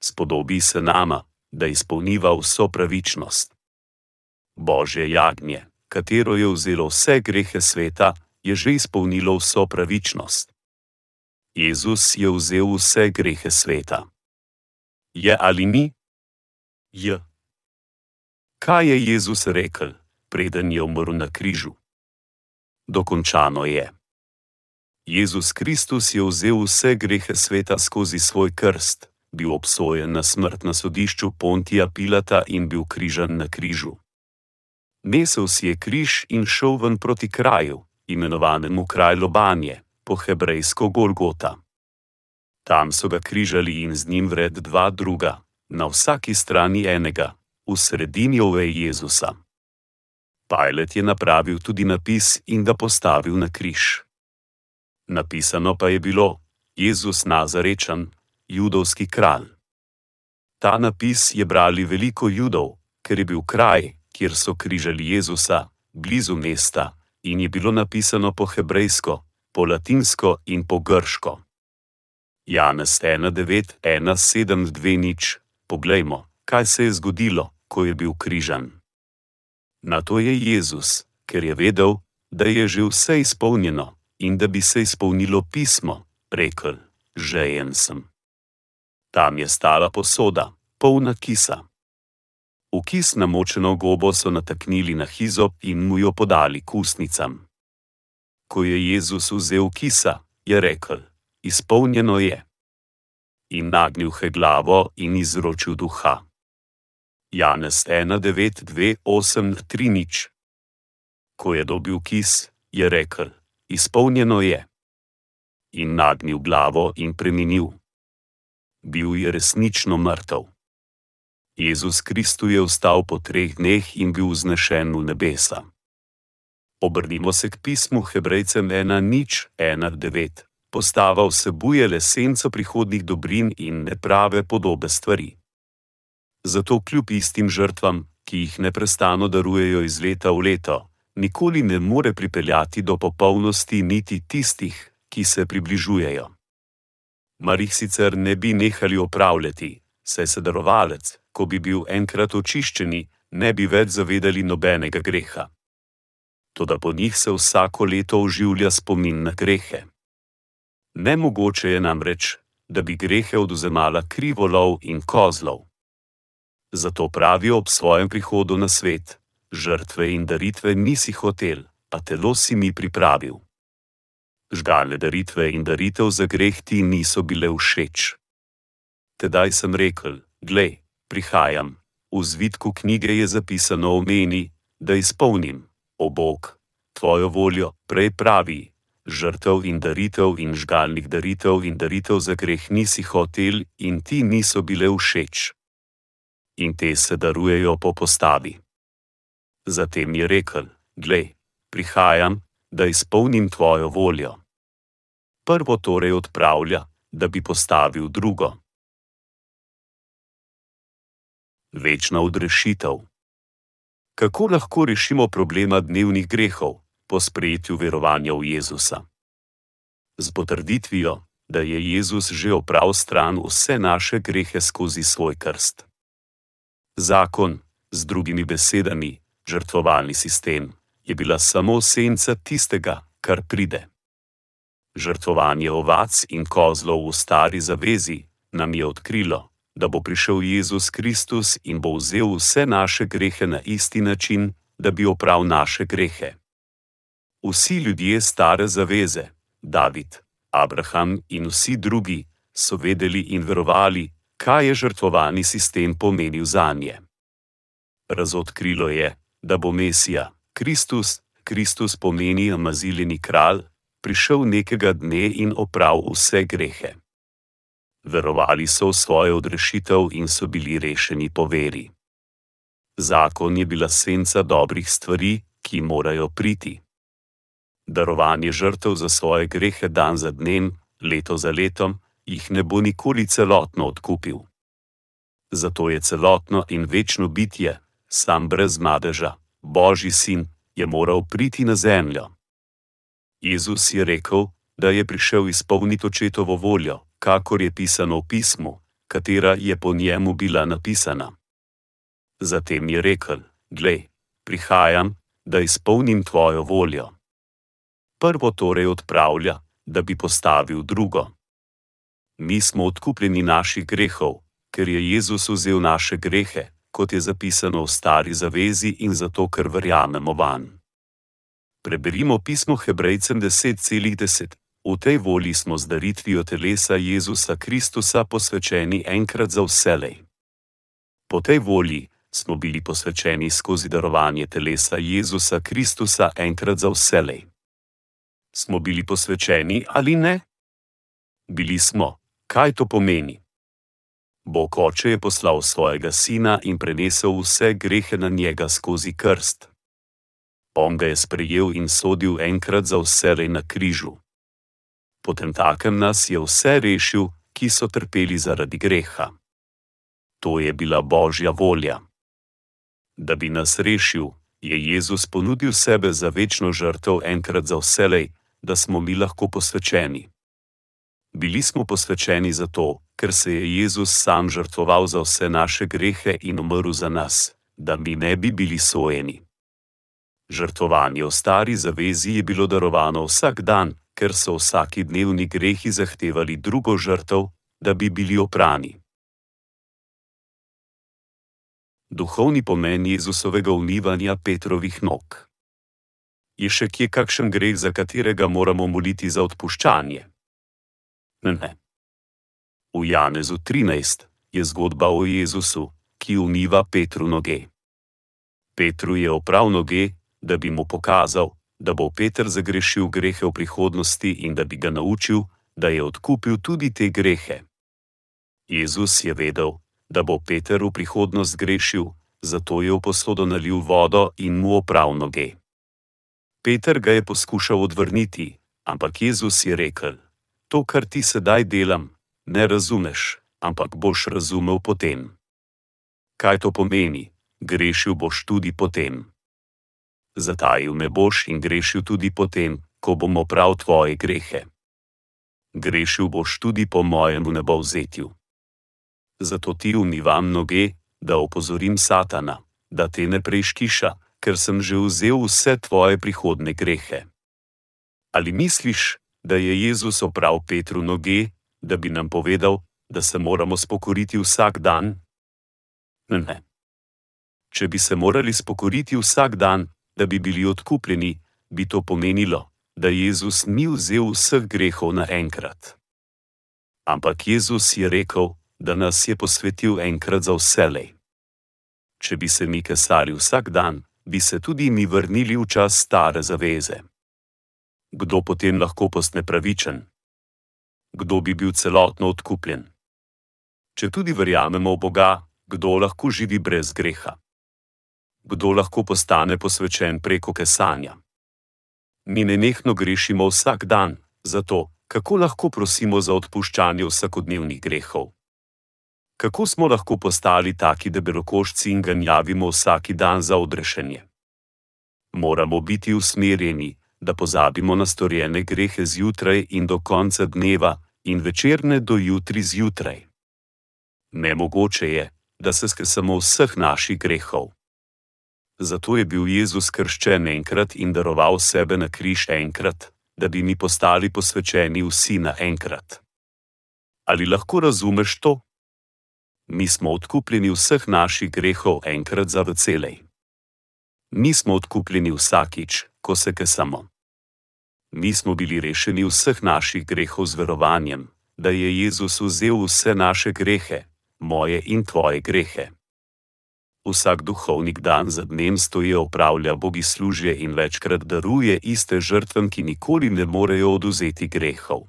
Spodobi se nama, da izpolniva vso pravičnost. Božje jagnje, katero je vzelo vse grehe sveta, je že izpolnilo vso pravičnost. Jezus je vzel vse grehe sveta. Je ali ni? Je. Kaj je Jezus rekel, preden je umrl na križu? Dokončano je. Jezus Kristus je vzel vse grehe sveta skozi svoj krst, bil obsojen na smrt na sodišču Pontija Pilata in bil križan na križu. Nesel si je križ in šel ven proti kraju, imenovanemu kraj Lobanje, po hebrejsko Golgota. Tam so ga križali in z njim vred dva druga, na vsaki strani enega, v sredini ove Jezusa. Pilat je napravil tudi napis in ga postavil na križ napisano pa je bilo: Jezus Nazarečan, judovski kralj. Ta napis je brali veliko judov, ker je bil kraj, kjer so križali Jezusa, blizu mesta, in je bilo napisano po hebrejsko, po latinsko in po grško. Janez 1:9:1:7:2 nič, poglejmo, kaj se je zgodilo, ko je bil križan. Na to je Jezus, ker je vedel, da je že vse izpolnjeno, in da bi se izpolnilo pismo, rekel: Žejen sem. Tam je stala posoda, polna kisa. V kis namočeno gobo so nataknili na hizop in mu jo podali kusnicam. Ko je Jezus vzel kisa, je rekel: Izpolnjeno je. In nagnil je glavo in izročil duha. Janez 1:9:2:8:3 nič. Ko je dobil kis, je rekel: izpolnjeno je. In nagnil glavo in preminil. Bil je resnično mrtev. Jezus Kristus je vstal po treh dneh in bil vznešen v nebesa. Obrnimo se k pismu Hebrejcem 1.1.9. Postava vsebuje le senco prihodnih dobrin in neprave podobe stvari. Zato kljub istim žrtvam, ki jih neprestano darujejo iz leta v leto, nikoli ne more pripeljati do popolnosti niti tistih, ki se približujejo. Mar jih sicer ne bi nehali opravljati, saj se darovalec, ko bi bil enkrat očiščeni, ne bi več zavedali nobenega greha. Toda po njih se vsako leto oživlja spomin na grehe. Nemogoče je namreč, da bi grehe oduzemala krivolov in kozlov. Zato pravijo ob svojem prihodu na svet: žrtve in daritve nisi hotel, a telo si mi pripravil. Žgalne daritve in daritev za greh ti niso bile všeč. Tedaj sem rekel: Glej, prihajam. V zvitku knjige je zapisano o meni, da izpolnim, o Bog, tvojo voljo, prej pravi: žrtev in daritev in žgalnih daritev in daritev za greh nisi hotel in ti niso bile všeč. In te se darujejo po postavi. Zatem je rekel: Glej, prihajam, da izpolnim tvojo voljo. Prvo torej odpravlja, da bi postavil drugo. Večna odrešitev. Kako lahko rešimo problema dnevnih grehov po sprejetju verovanja v Jezusa? Z potrditvijo, da je Jezus že opravil stran vse naše grehe skozi svoj krst. Zakon, z drugimi besedami, žrtvovalni sistem, je bila samo senca tistega, kar pride. Žrtvovanje ovac in kozlov v stari zavezi nam je odkrilo, da bo prišel Jezus Kristus in bo vzel vse naše grehe na isti način, da bi opravil naše grehe. Vsi ljudje stare zaveze, David, Abraham in vsi drugi, so vedeli in verovali, kaj je žrtvovani sistem pomenil za nje. Razodkrilo je, da bo Mesija, Kristus, Kristus pomeni amaziljeni kralj, prišel nekega dne in opravil vse grehe verovali so v svojo odrešitev in so bili rešeni po veri. Zakon je bila senca dobrih stvari, ki morajo priti. Darovanje žrtev za svoje grehe dan za dnem, leto za letom, jih ne bo nikoli celotno odkupil. Zato je celotno in večno bitje, sam brez madeža, Božji sin, je moral priti na zemljo. Jezus je rekel, da je prišel izpolniti očetovo voljo, kakor je pisano v pismu, katera je po njemu bila napisana. Zatem je rekel: Glej, prihajam, da izpolnim tvojo voljo. Prvo torej odpravlja, da bi postavil drugo. Mi smo odkupljeni naših grehov, ker je Jezus vzel naše grehe, kot je zapisano v stari zavezi in zato, ker verjamemo van. Preberimo pismo Hebrejcem 10,10. V tej volji smo z daritvijo telesa Jezusa Kristusa posvečeni enkrat za vselej. Po tej volji smo bili posvečeni skozi darovanje telesa Jezusa Kristusa enkrat za vselej. Smo bili posvečeni ali ne? Bili smo. Kaj to pomeni? Bog oče je poslal svojega sina in prenesel vse grehe na njega skozi krst. On ga je sprejel in sodil enkrat za vselej na križu potem takem nas je vse rešil, ki so trpeli zaradi greha. To je bila Božja volja. Da bi nas rešil, je Jezus ponudil sebe za večno žrtev enkrat za vselej, da smo mi lahko posvečeni. Bili smo posvečeni zato, ker se je Jezus sam žrtvoval za vse naše grehe in umrl za nas, da mi ne bi bili sojeni. Žrtvovanje v stari zavezi je bilo darovano vsak dan, ker so vsaki dnevni grehi zahtevali drugo žrtev, da bi bili oprani. Duhovni pomen Jezusovega umivanja Petrovih nog. Je še kje kakšen greh, za katerega moramo moliti za odpuščanje? Ne. V Janezu 13 je zgodba o Jezusu, ki umiva Petru noge. Petru je oprav noge, da bi mu pokazal, da bo Peter zagrešil grehe v prihodnosti in da bi ga naučil, da je odkupil tudi te grehe. Jezus je vedel, da bo Peter v prihodnost grešil, zato je v posodo nalil vodo in mu oprav noge. Peter ga je poskušal odvrniti, ampak Jezus je rekel: To, kar ti sedaj delam, ne razumeš, ampak boš razumel potem. Kaj to pomeni? Grešil boš tudi potem. Zatajil me boš in grešil tudi potem, ko bomo prav tvoje grehe. Grešil boš tudi po mojem nebovzetju. Zato ti umivam noge, da opozorim Satana, da te ne preškiša, ker sem že vzel vse tvoje prihodne grehe. Ali misliš, da je Jezus oprav Petru noge, da bi nam povedal, da se moramo spokoriti vsak dan? Ne. Če bi se morali spokoriti vsak dan, da bi bili odkupljeni, bi to pomenilo, da Jezus ni vzel vseh grehov naenkrat. Ampak Jezus je rekel, da nas je posvetil enkrat za vselej. Če bi se mi kesali vsak dan, bi se tudi mi vrnili v čas stare zaveze. Kdo potem lahko postane pravičen? Kdo bi bil celotno odkupljen? Če tudi verjamemo v Boga, kdo lahko živi brez greha? Kdo lahko postane posvečen preko kesanja? Mi nenehno grešimo vsak dan, zato kako lahko prosimo za odpuščanje vsakodnevnih grehov? kako smo lahko postali taki debelokošci in ganjavimo vsak dan za odrešenje. Moramo biti usmerjeni, da pozabimo na storjene grehe zjutraj in do konca dneva, in večerne do jutri zjutraj. Nemogoče je, da se skesamo vseh naših grehov. Zato je bil Jezus krščen enkrat in daroval sebe na križ enkrat, da bi mi postali posvečeni vsi naenkrat. Ali lahko razumeš to? mi smo odkupljeni vseh naših grehov enkrat za vselej. Mi smo odkupljeni vsakič, ko se kesamo. Mi smo bili rešeni vseh naših grehov z verovanjem, da je Jezus vzel vse naše grehe, moje in tvoje grehe. Vsak duhovnik dan za dnem stoji opravlja bogi služje in večkrat daruje iste žrtvam, ki nikoli ne morejo oduzeti grehov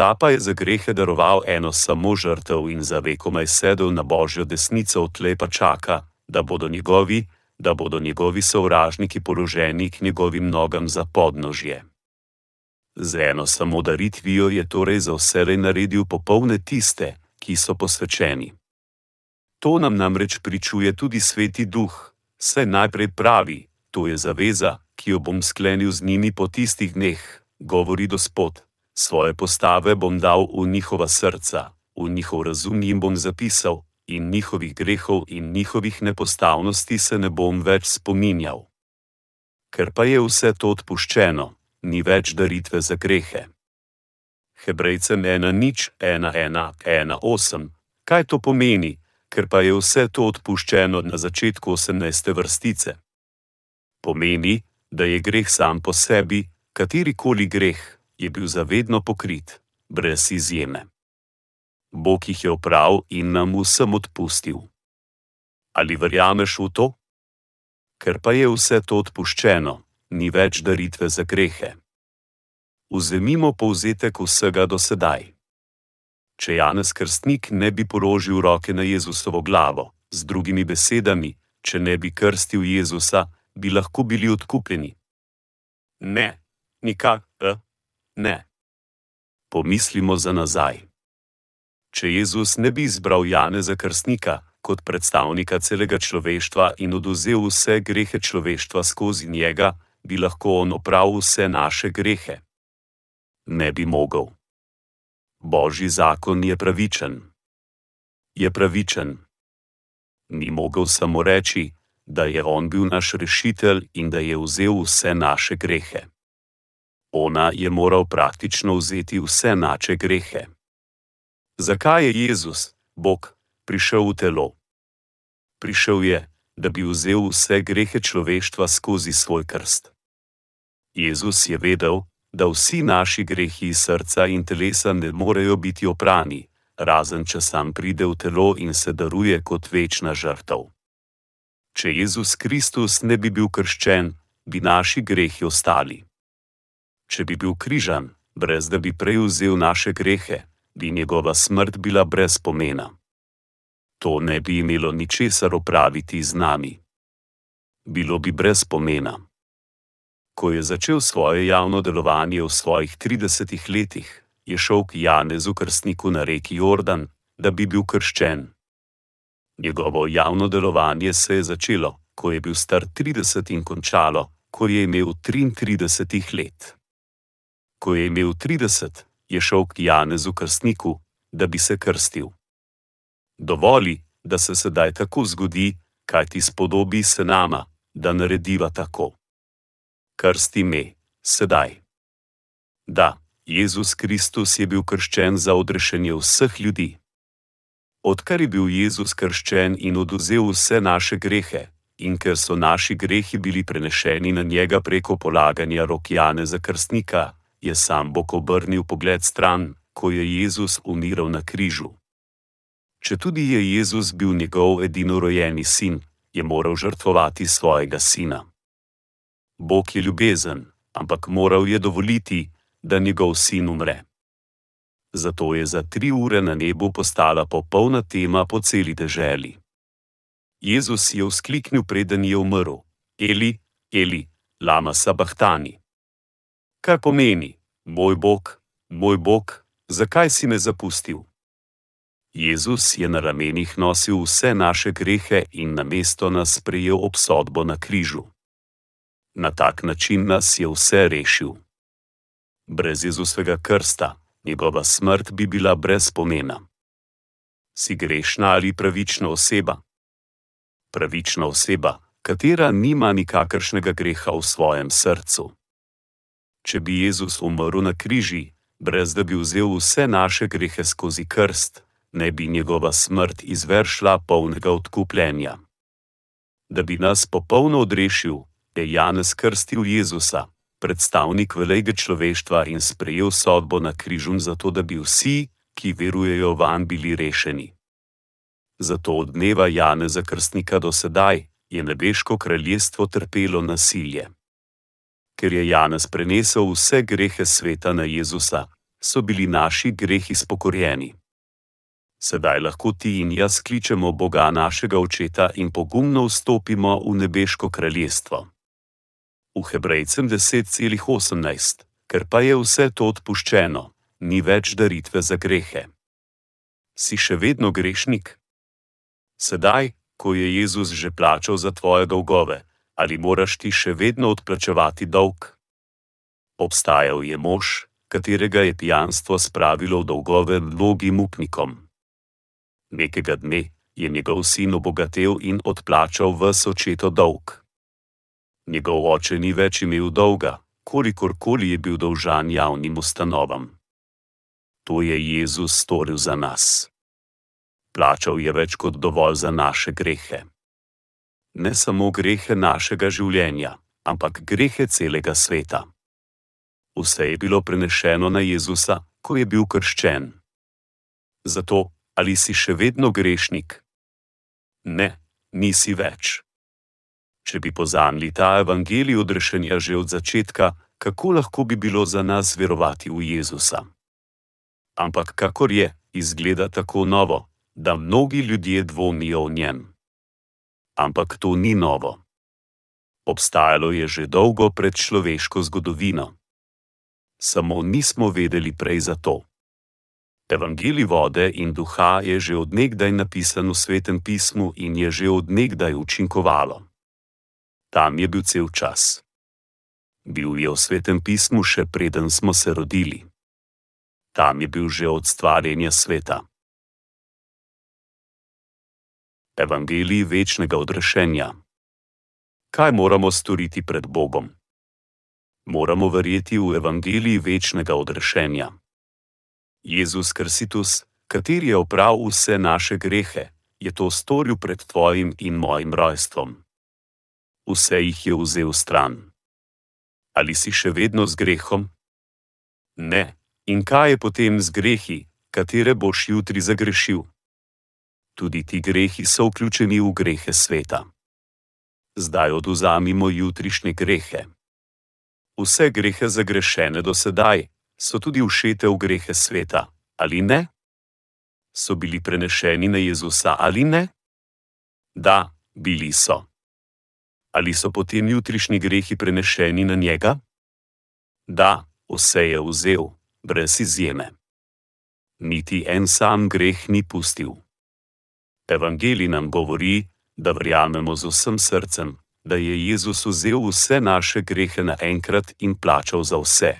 ta pa je za grehe daroval eno samo žrtev in za vekomaj sedel na božjo desnico, tle pa čaka, da bodo njegovi, da bodo njegovi sovražniki položeni k njegovim nogam za podnožje. Z eno samo daritvijo je torej za vse naredil popolne tiste, ki so posvečeni. To nam namreč pričuje tudi sveti duh, saj najprej pravi: To je zaveza, ki jo bom sklenil z njimi po tistih dneh, govori Gospod svoje postave bom dal v njihova srca, v njihov razum jim bom zapisal, in njihovih grehov in njihovih nepostavnosti se ne bom več spominjal. Ker pa je vse to odpuščeno, ni več daritve za grehe. Hebrejcem 1, nič, 1, 1, 1, 8. Kaj to pomeni, ker pa je vse to odpuščeno na začetku 18. vrstice? Pomeni, da je greh sam po sebi, katerikoli greh, je bil zavedno pokrit, brez izjeme. Bog jih je opravil in nam vsem odpustil. Ali verjameš v to? Ker pa je vse to odpuščeno, ni več daritve za grehe. Vzemimo povzetek vsega do sedaj. Če Janez Krstnik ne bi položil roke na Jezusovo glavo, z drugimi besedami, če ne bi krstil Jezusa, bi lahko bili odkupljeni. Ne, nikakor. Ne. Pomislimo za nazaj. Če Jezus ne bi izbral Janeza Krstnika kot predstavnika celega človeštva in oduzel vse grehe človeštva skozi njega, bi lahko on opravil vse naše grehe. Ne bi mogel. Božji zakon je pravičen. Je pravičen. Ni mogel samo reči, da je on bil naš rešitelj in da je vzel vse naše grehe ona je moral praktično vzeti vse naše grehe. Zakaj je Jezus, Bog, prišel v telo? Prišel je, da bi vzel vse grehe človeštva skozi svoj krst. Jezus je vedel, da vsi naši grehi srca in telesa ne morejo biti oprani, razen če sam pride v telo in se daruje kot večna žrtev. Če Jezus Kristus ne bi bil krščen, bi naši grehi ostali če bi bil križan, brez da bi prej vzel naše grehe, bi njegova smrt bila brez pomena. to ne bi imelo ničesar opraviti z nami. Bilo bi brez pomena. Ko je začel svoje javno delovanje v svojih 30 letih, je šel k Janezu krstniku na reki Jordan, da bi bil krščen. Njegovo javno delovanje se je začelo, ko je bil star 30 in končalo, ko je imel 33 let. Ko je imel 30, je šel k Janezu krstniku, da bi se krstil. Dovoli, da se sedaj tako zgodi, kaj ti spodobi se nama, da narediva tako. Krsti me, sedaj. Da, Jezus Kristus je bil krščen za odrešenje vseh ljudi. Odkar je bil Jezus krščen in oduzel vse naše grehe, in ker so naši grehi bili prenešeni na njega preko polaganja rok Janeza krstnika, je sam Bog obrnil pogled stran, ko je Jezus umiral na križu. Če tudi je Jezus bil njegov edinorojeni sin, je moral žrtvovati svojega sina. Bog je ljubezen, ampak moral je dovoliti, da njegov sin umre. Zato je za tri ure na nebu postala popolna tema po celi deželi. Jezus je vzkliknil, preden je umrl: Eli, Eli, lama sabahtani. Kar pomeni: Moj Bog, moj Bog, zakaj si me zapustil? Jezus je na ramenih nosil vse naše grehe in na mesto nas sprejel obsodbo na križu. Na tak način nas je vse rešil. Brez Jezusovega krsta, njegova smrt bi bila brez pomena. Si grešna ali pravična oseba? Pravična oseba, katera nima nikakršnega greha v svojem srcu. Če bi Jezus umrl na križi, brez da bi vzel vse naše grehe skozi krst, ne bi njegova smrt izvršila polnega odkupljenja. Da bi nas popolno odrešil, je Janez krstil Jezusa, predstavnik velega človeštva in sprejel sodbo na križu, zato da bi vsi, ki verujejo van, bili rešeni. Zato od dneva Janeza krstnika do sedaj je nebeško kraljestvo trpelo nasilje. Ker je Janez prenesel vse grehe sveta na Jezusa, so bili naši grehi spokorjeni sedaj lahko ti in jaz kličemo Boga našega očeta in pogumno vstopimo v nebeško kraljestvo. V Hebrejcem 10,18, ker pa je vse to odpuščeno, ni več daritve za grehe. Si še vedno grešnik? Sedaj, ko je Jezus že plačal za tvoje dolgove, ali moraš ti še vedno odplačevati dolg? Obstajal je mož, katerega je pijanstvo spravilo v dolgove mnogim upnikom. Nekega dne je njegov sin obogatel in odplačal vse očeto dolg. Njegov oče ni več imel dolga, kolikor koli je bil dolžan javnim ustanovam. To je Jezus storil za nas. Plačal je več kot dovolj za naše grehe. Ne samo grehe našega življenja, ampak grehe celega sveta. Vse je bilo prenešeno na Jezusa, ko je bil krščen. Zato ali si še vedno grešnik? Ne, nisi več. Če bi pozamili ta evangelij odrešenja že od začetka, kako lahko bi bilo za nas verovati v Jezusa? Ampak kakor je, izgleda tako novo, da mnogi ljudje dvomijo o njem. Ampak to ni novo. Obstajalo je že dolgo pred človeško zgodovino. Samo nismo vedeli prej za to. Evangelij vode in duha je že odnegdaj napisan v svetem pismu in je že odnegdaj učinkovalo. Tam je bil cel čas. Bil je v svetem pismu še preden smo se rodili. Tam je bil že od stvarjenja sveta. Evangelij večnega odrešenja. Kaj moramo storiti pred Bogom? Moramo verjeti v evangelij večnega odrešenja. Jezus Krsitus, kateri je opravil vse naše grehe, je to storil pred tvojim in mojim rojstvom. Vse jih je vzel stran. Ali si še vedno z grehom? Ne, in kaj je potem z grehi, katere boš jutri zagrešil? Tudi ti grehi so vključeni v grehe sveta. Zdaj oduzamimo jutrišnje grehe. Vse grehe zagrešene do sedaj, so tudi všete v grehe sveta, ali ne? so bili prenešeni na Jezusa ali ne? Da, bili so. Ali so potem jutrišnji grehi prenešeni na njega? Da, vse je vzel, brez izjeme. Niti en sam greh ni pustil. Evangelij nam govori, da verjamemo z vsem srcem, da je Jezus vzel vse naše grehe naenkrat in plačal za vse.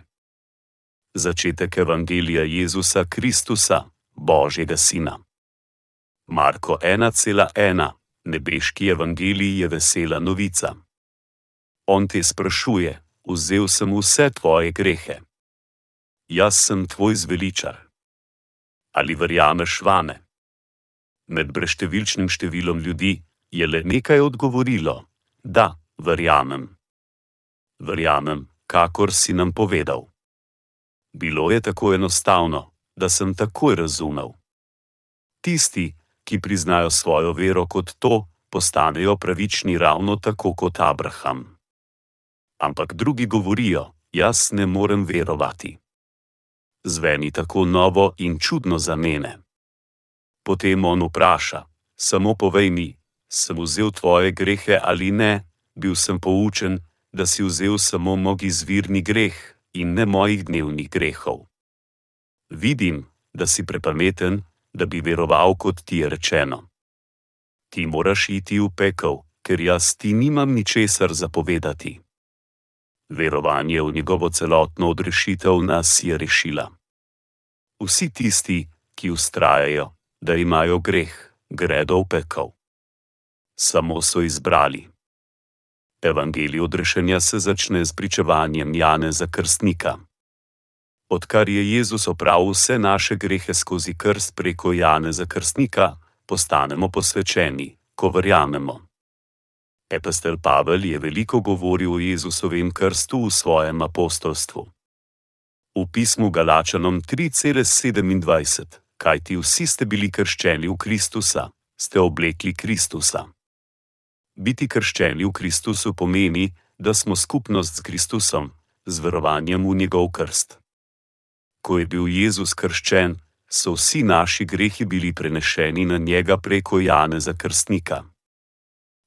Začetek Evangelija Jezusa Kristusa, Božjega Sina. Marko 1,1 Nebeški evangelij je vesela novica. On te sprašuje: Vzel sem vse tvoje grehe. Jaz sem tvoj zveličar. Ali verjameš vame? Med breštevilčnim številom ljudi je le nekaj odgovorilo: Da, verjamem. Verjamem, kakor si nam povedal. Bilo je tako enostavno, da sem takoj razumel. Tisti, ki priznajo svojo vero kot to, postanejo pravični ravno tako kot Abraham. Ampak drugi govorijo: Jaz ne morem verovati. Zveni tako novo in čudno za mene. Potem on vpraša: Samo povej mi, sem vzel tvoje grehe ali ne, bil sem poučen, da si vzel samo moj izvirni greh in ne mojih dnevnih grehov. Vidim, da si prepameten, da bi veroval, kot ti je rečeno. Ti moraš iti v pekel, ker jaz ti nimam ničesar zapovedati. Verovanje v njegovo celotno odrešitev nas je rešila. Vsi tisti, ki ustrajajo, da imajo greh, gredo v pekel samo so izbrali. Evangelij odrešenja se začne s pričevanjem Janeza Krstnika. Odkar je Jezus opravil vse naše grehe skozi krst preko Janeza Krstnika, postanemo posvečeni, ko verjamemo. Epistel Pavel je veliko govoril o Jezusovem krstu v svojem apostolstvu. V pismu Galačanom 3:27, kajti vsi ste bili krščeni v Kristusa, ste oblekli Kristusa. Biti krščeni v Kristusu pomeni, da smo skupnost s Kristusom, z verovanjem v njegov krst. Ko je bil Jezus krščen, so vsi naši grehi bili prenešeni na njega preko Janeza Krstnika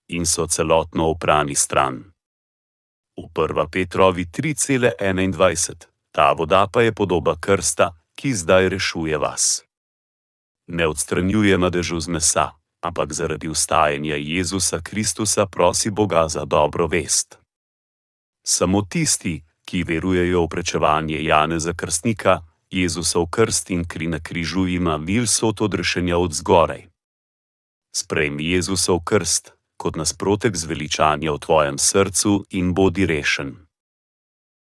in so celotno oprani stran. V 1. Petrovi 3:21 ta voda pa je podoba krsta, ki zdaj rešuje vas. Ne odstranjuje madežu z mesa ampak zaradi ustajanja Jezusa Kristusa prosi Boga za dobro vest. Samo tisti, ki verujejo v prečevanje Janeza Krstnika, Jezusov krst in kri na križu ima mir sod odrešenja od zgoraj. Sprejmi Jezusov krst kot nasprotek zveličanja v tvojem srcu in bodi rešen.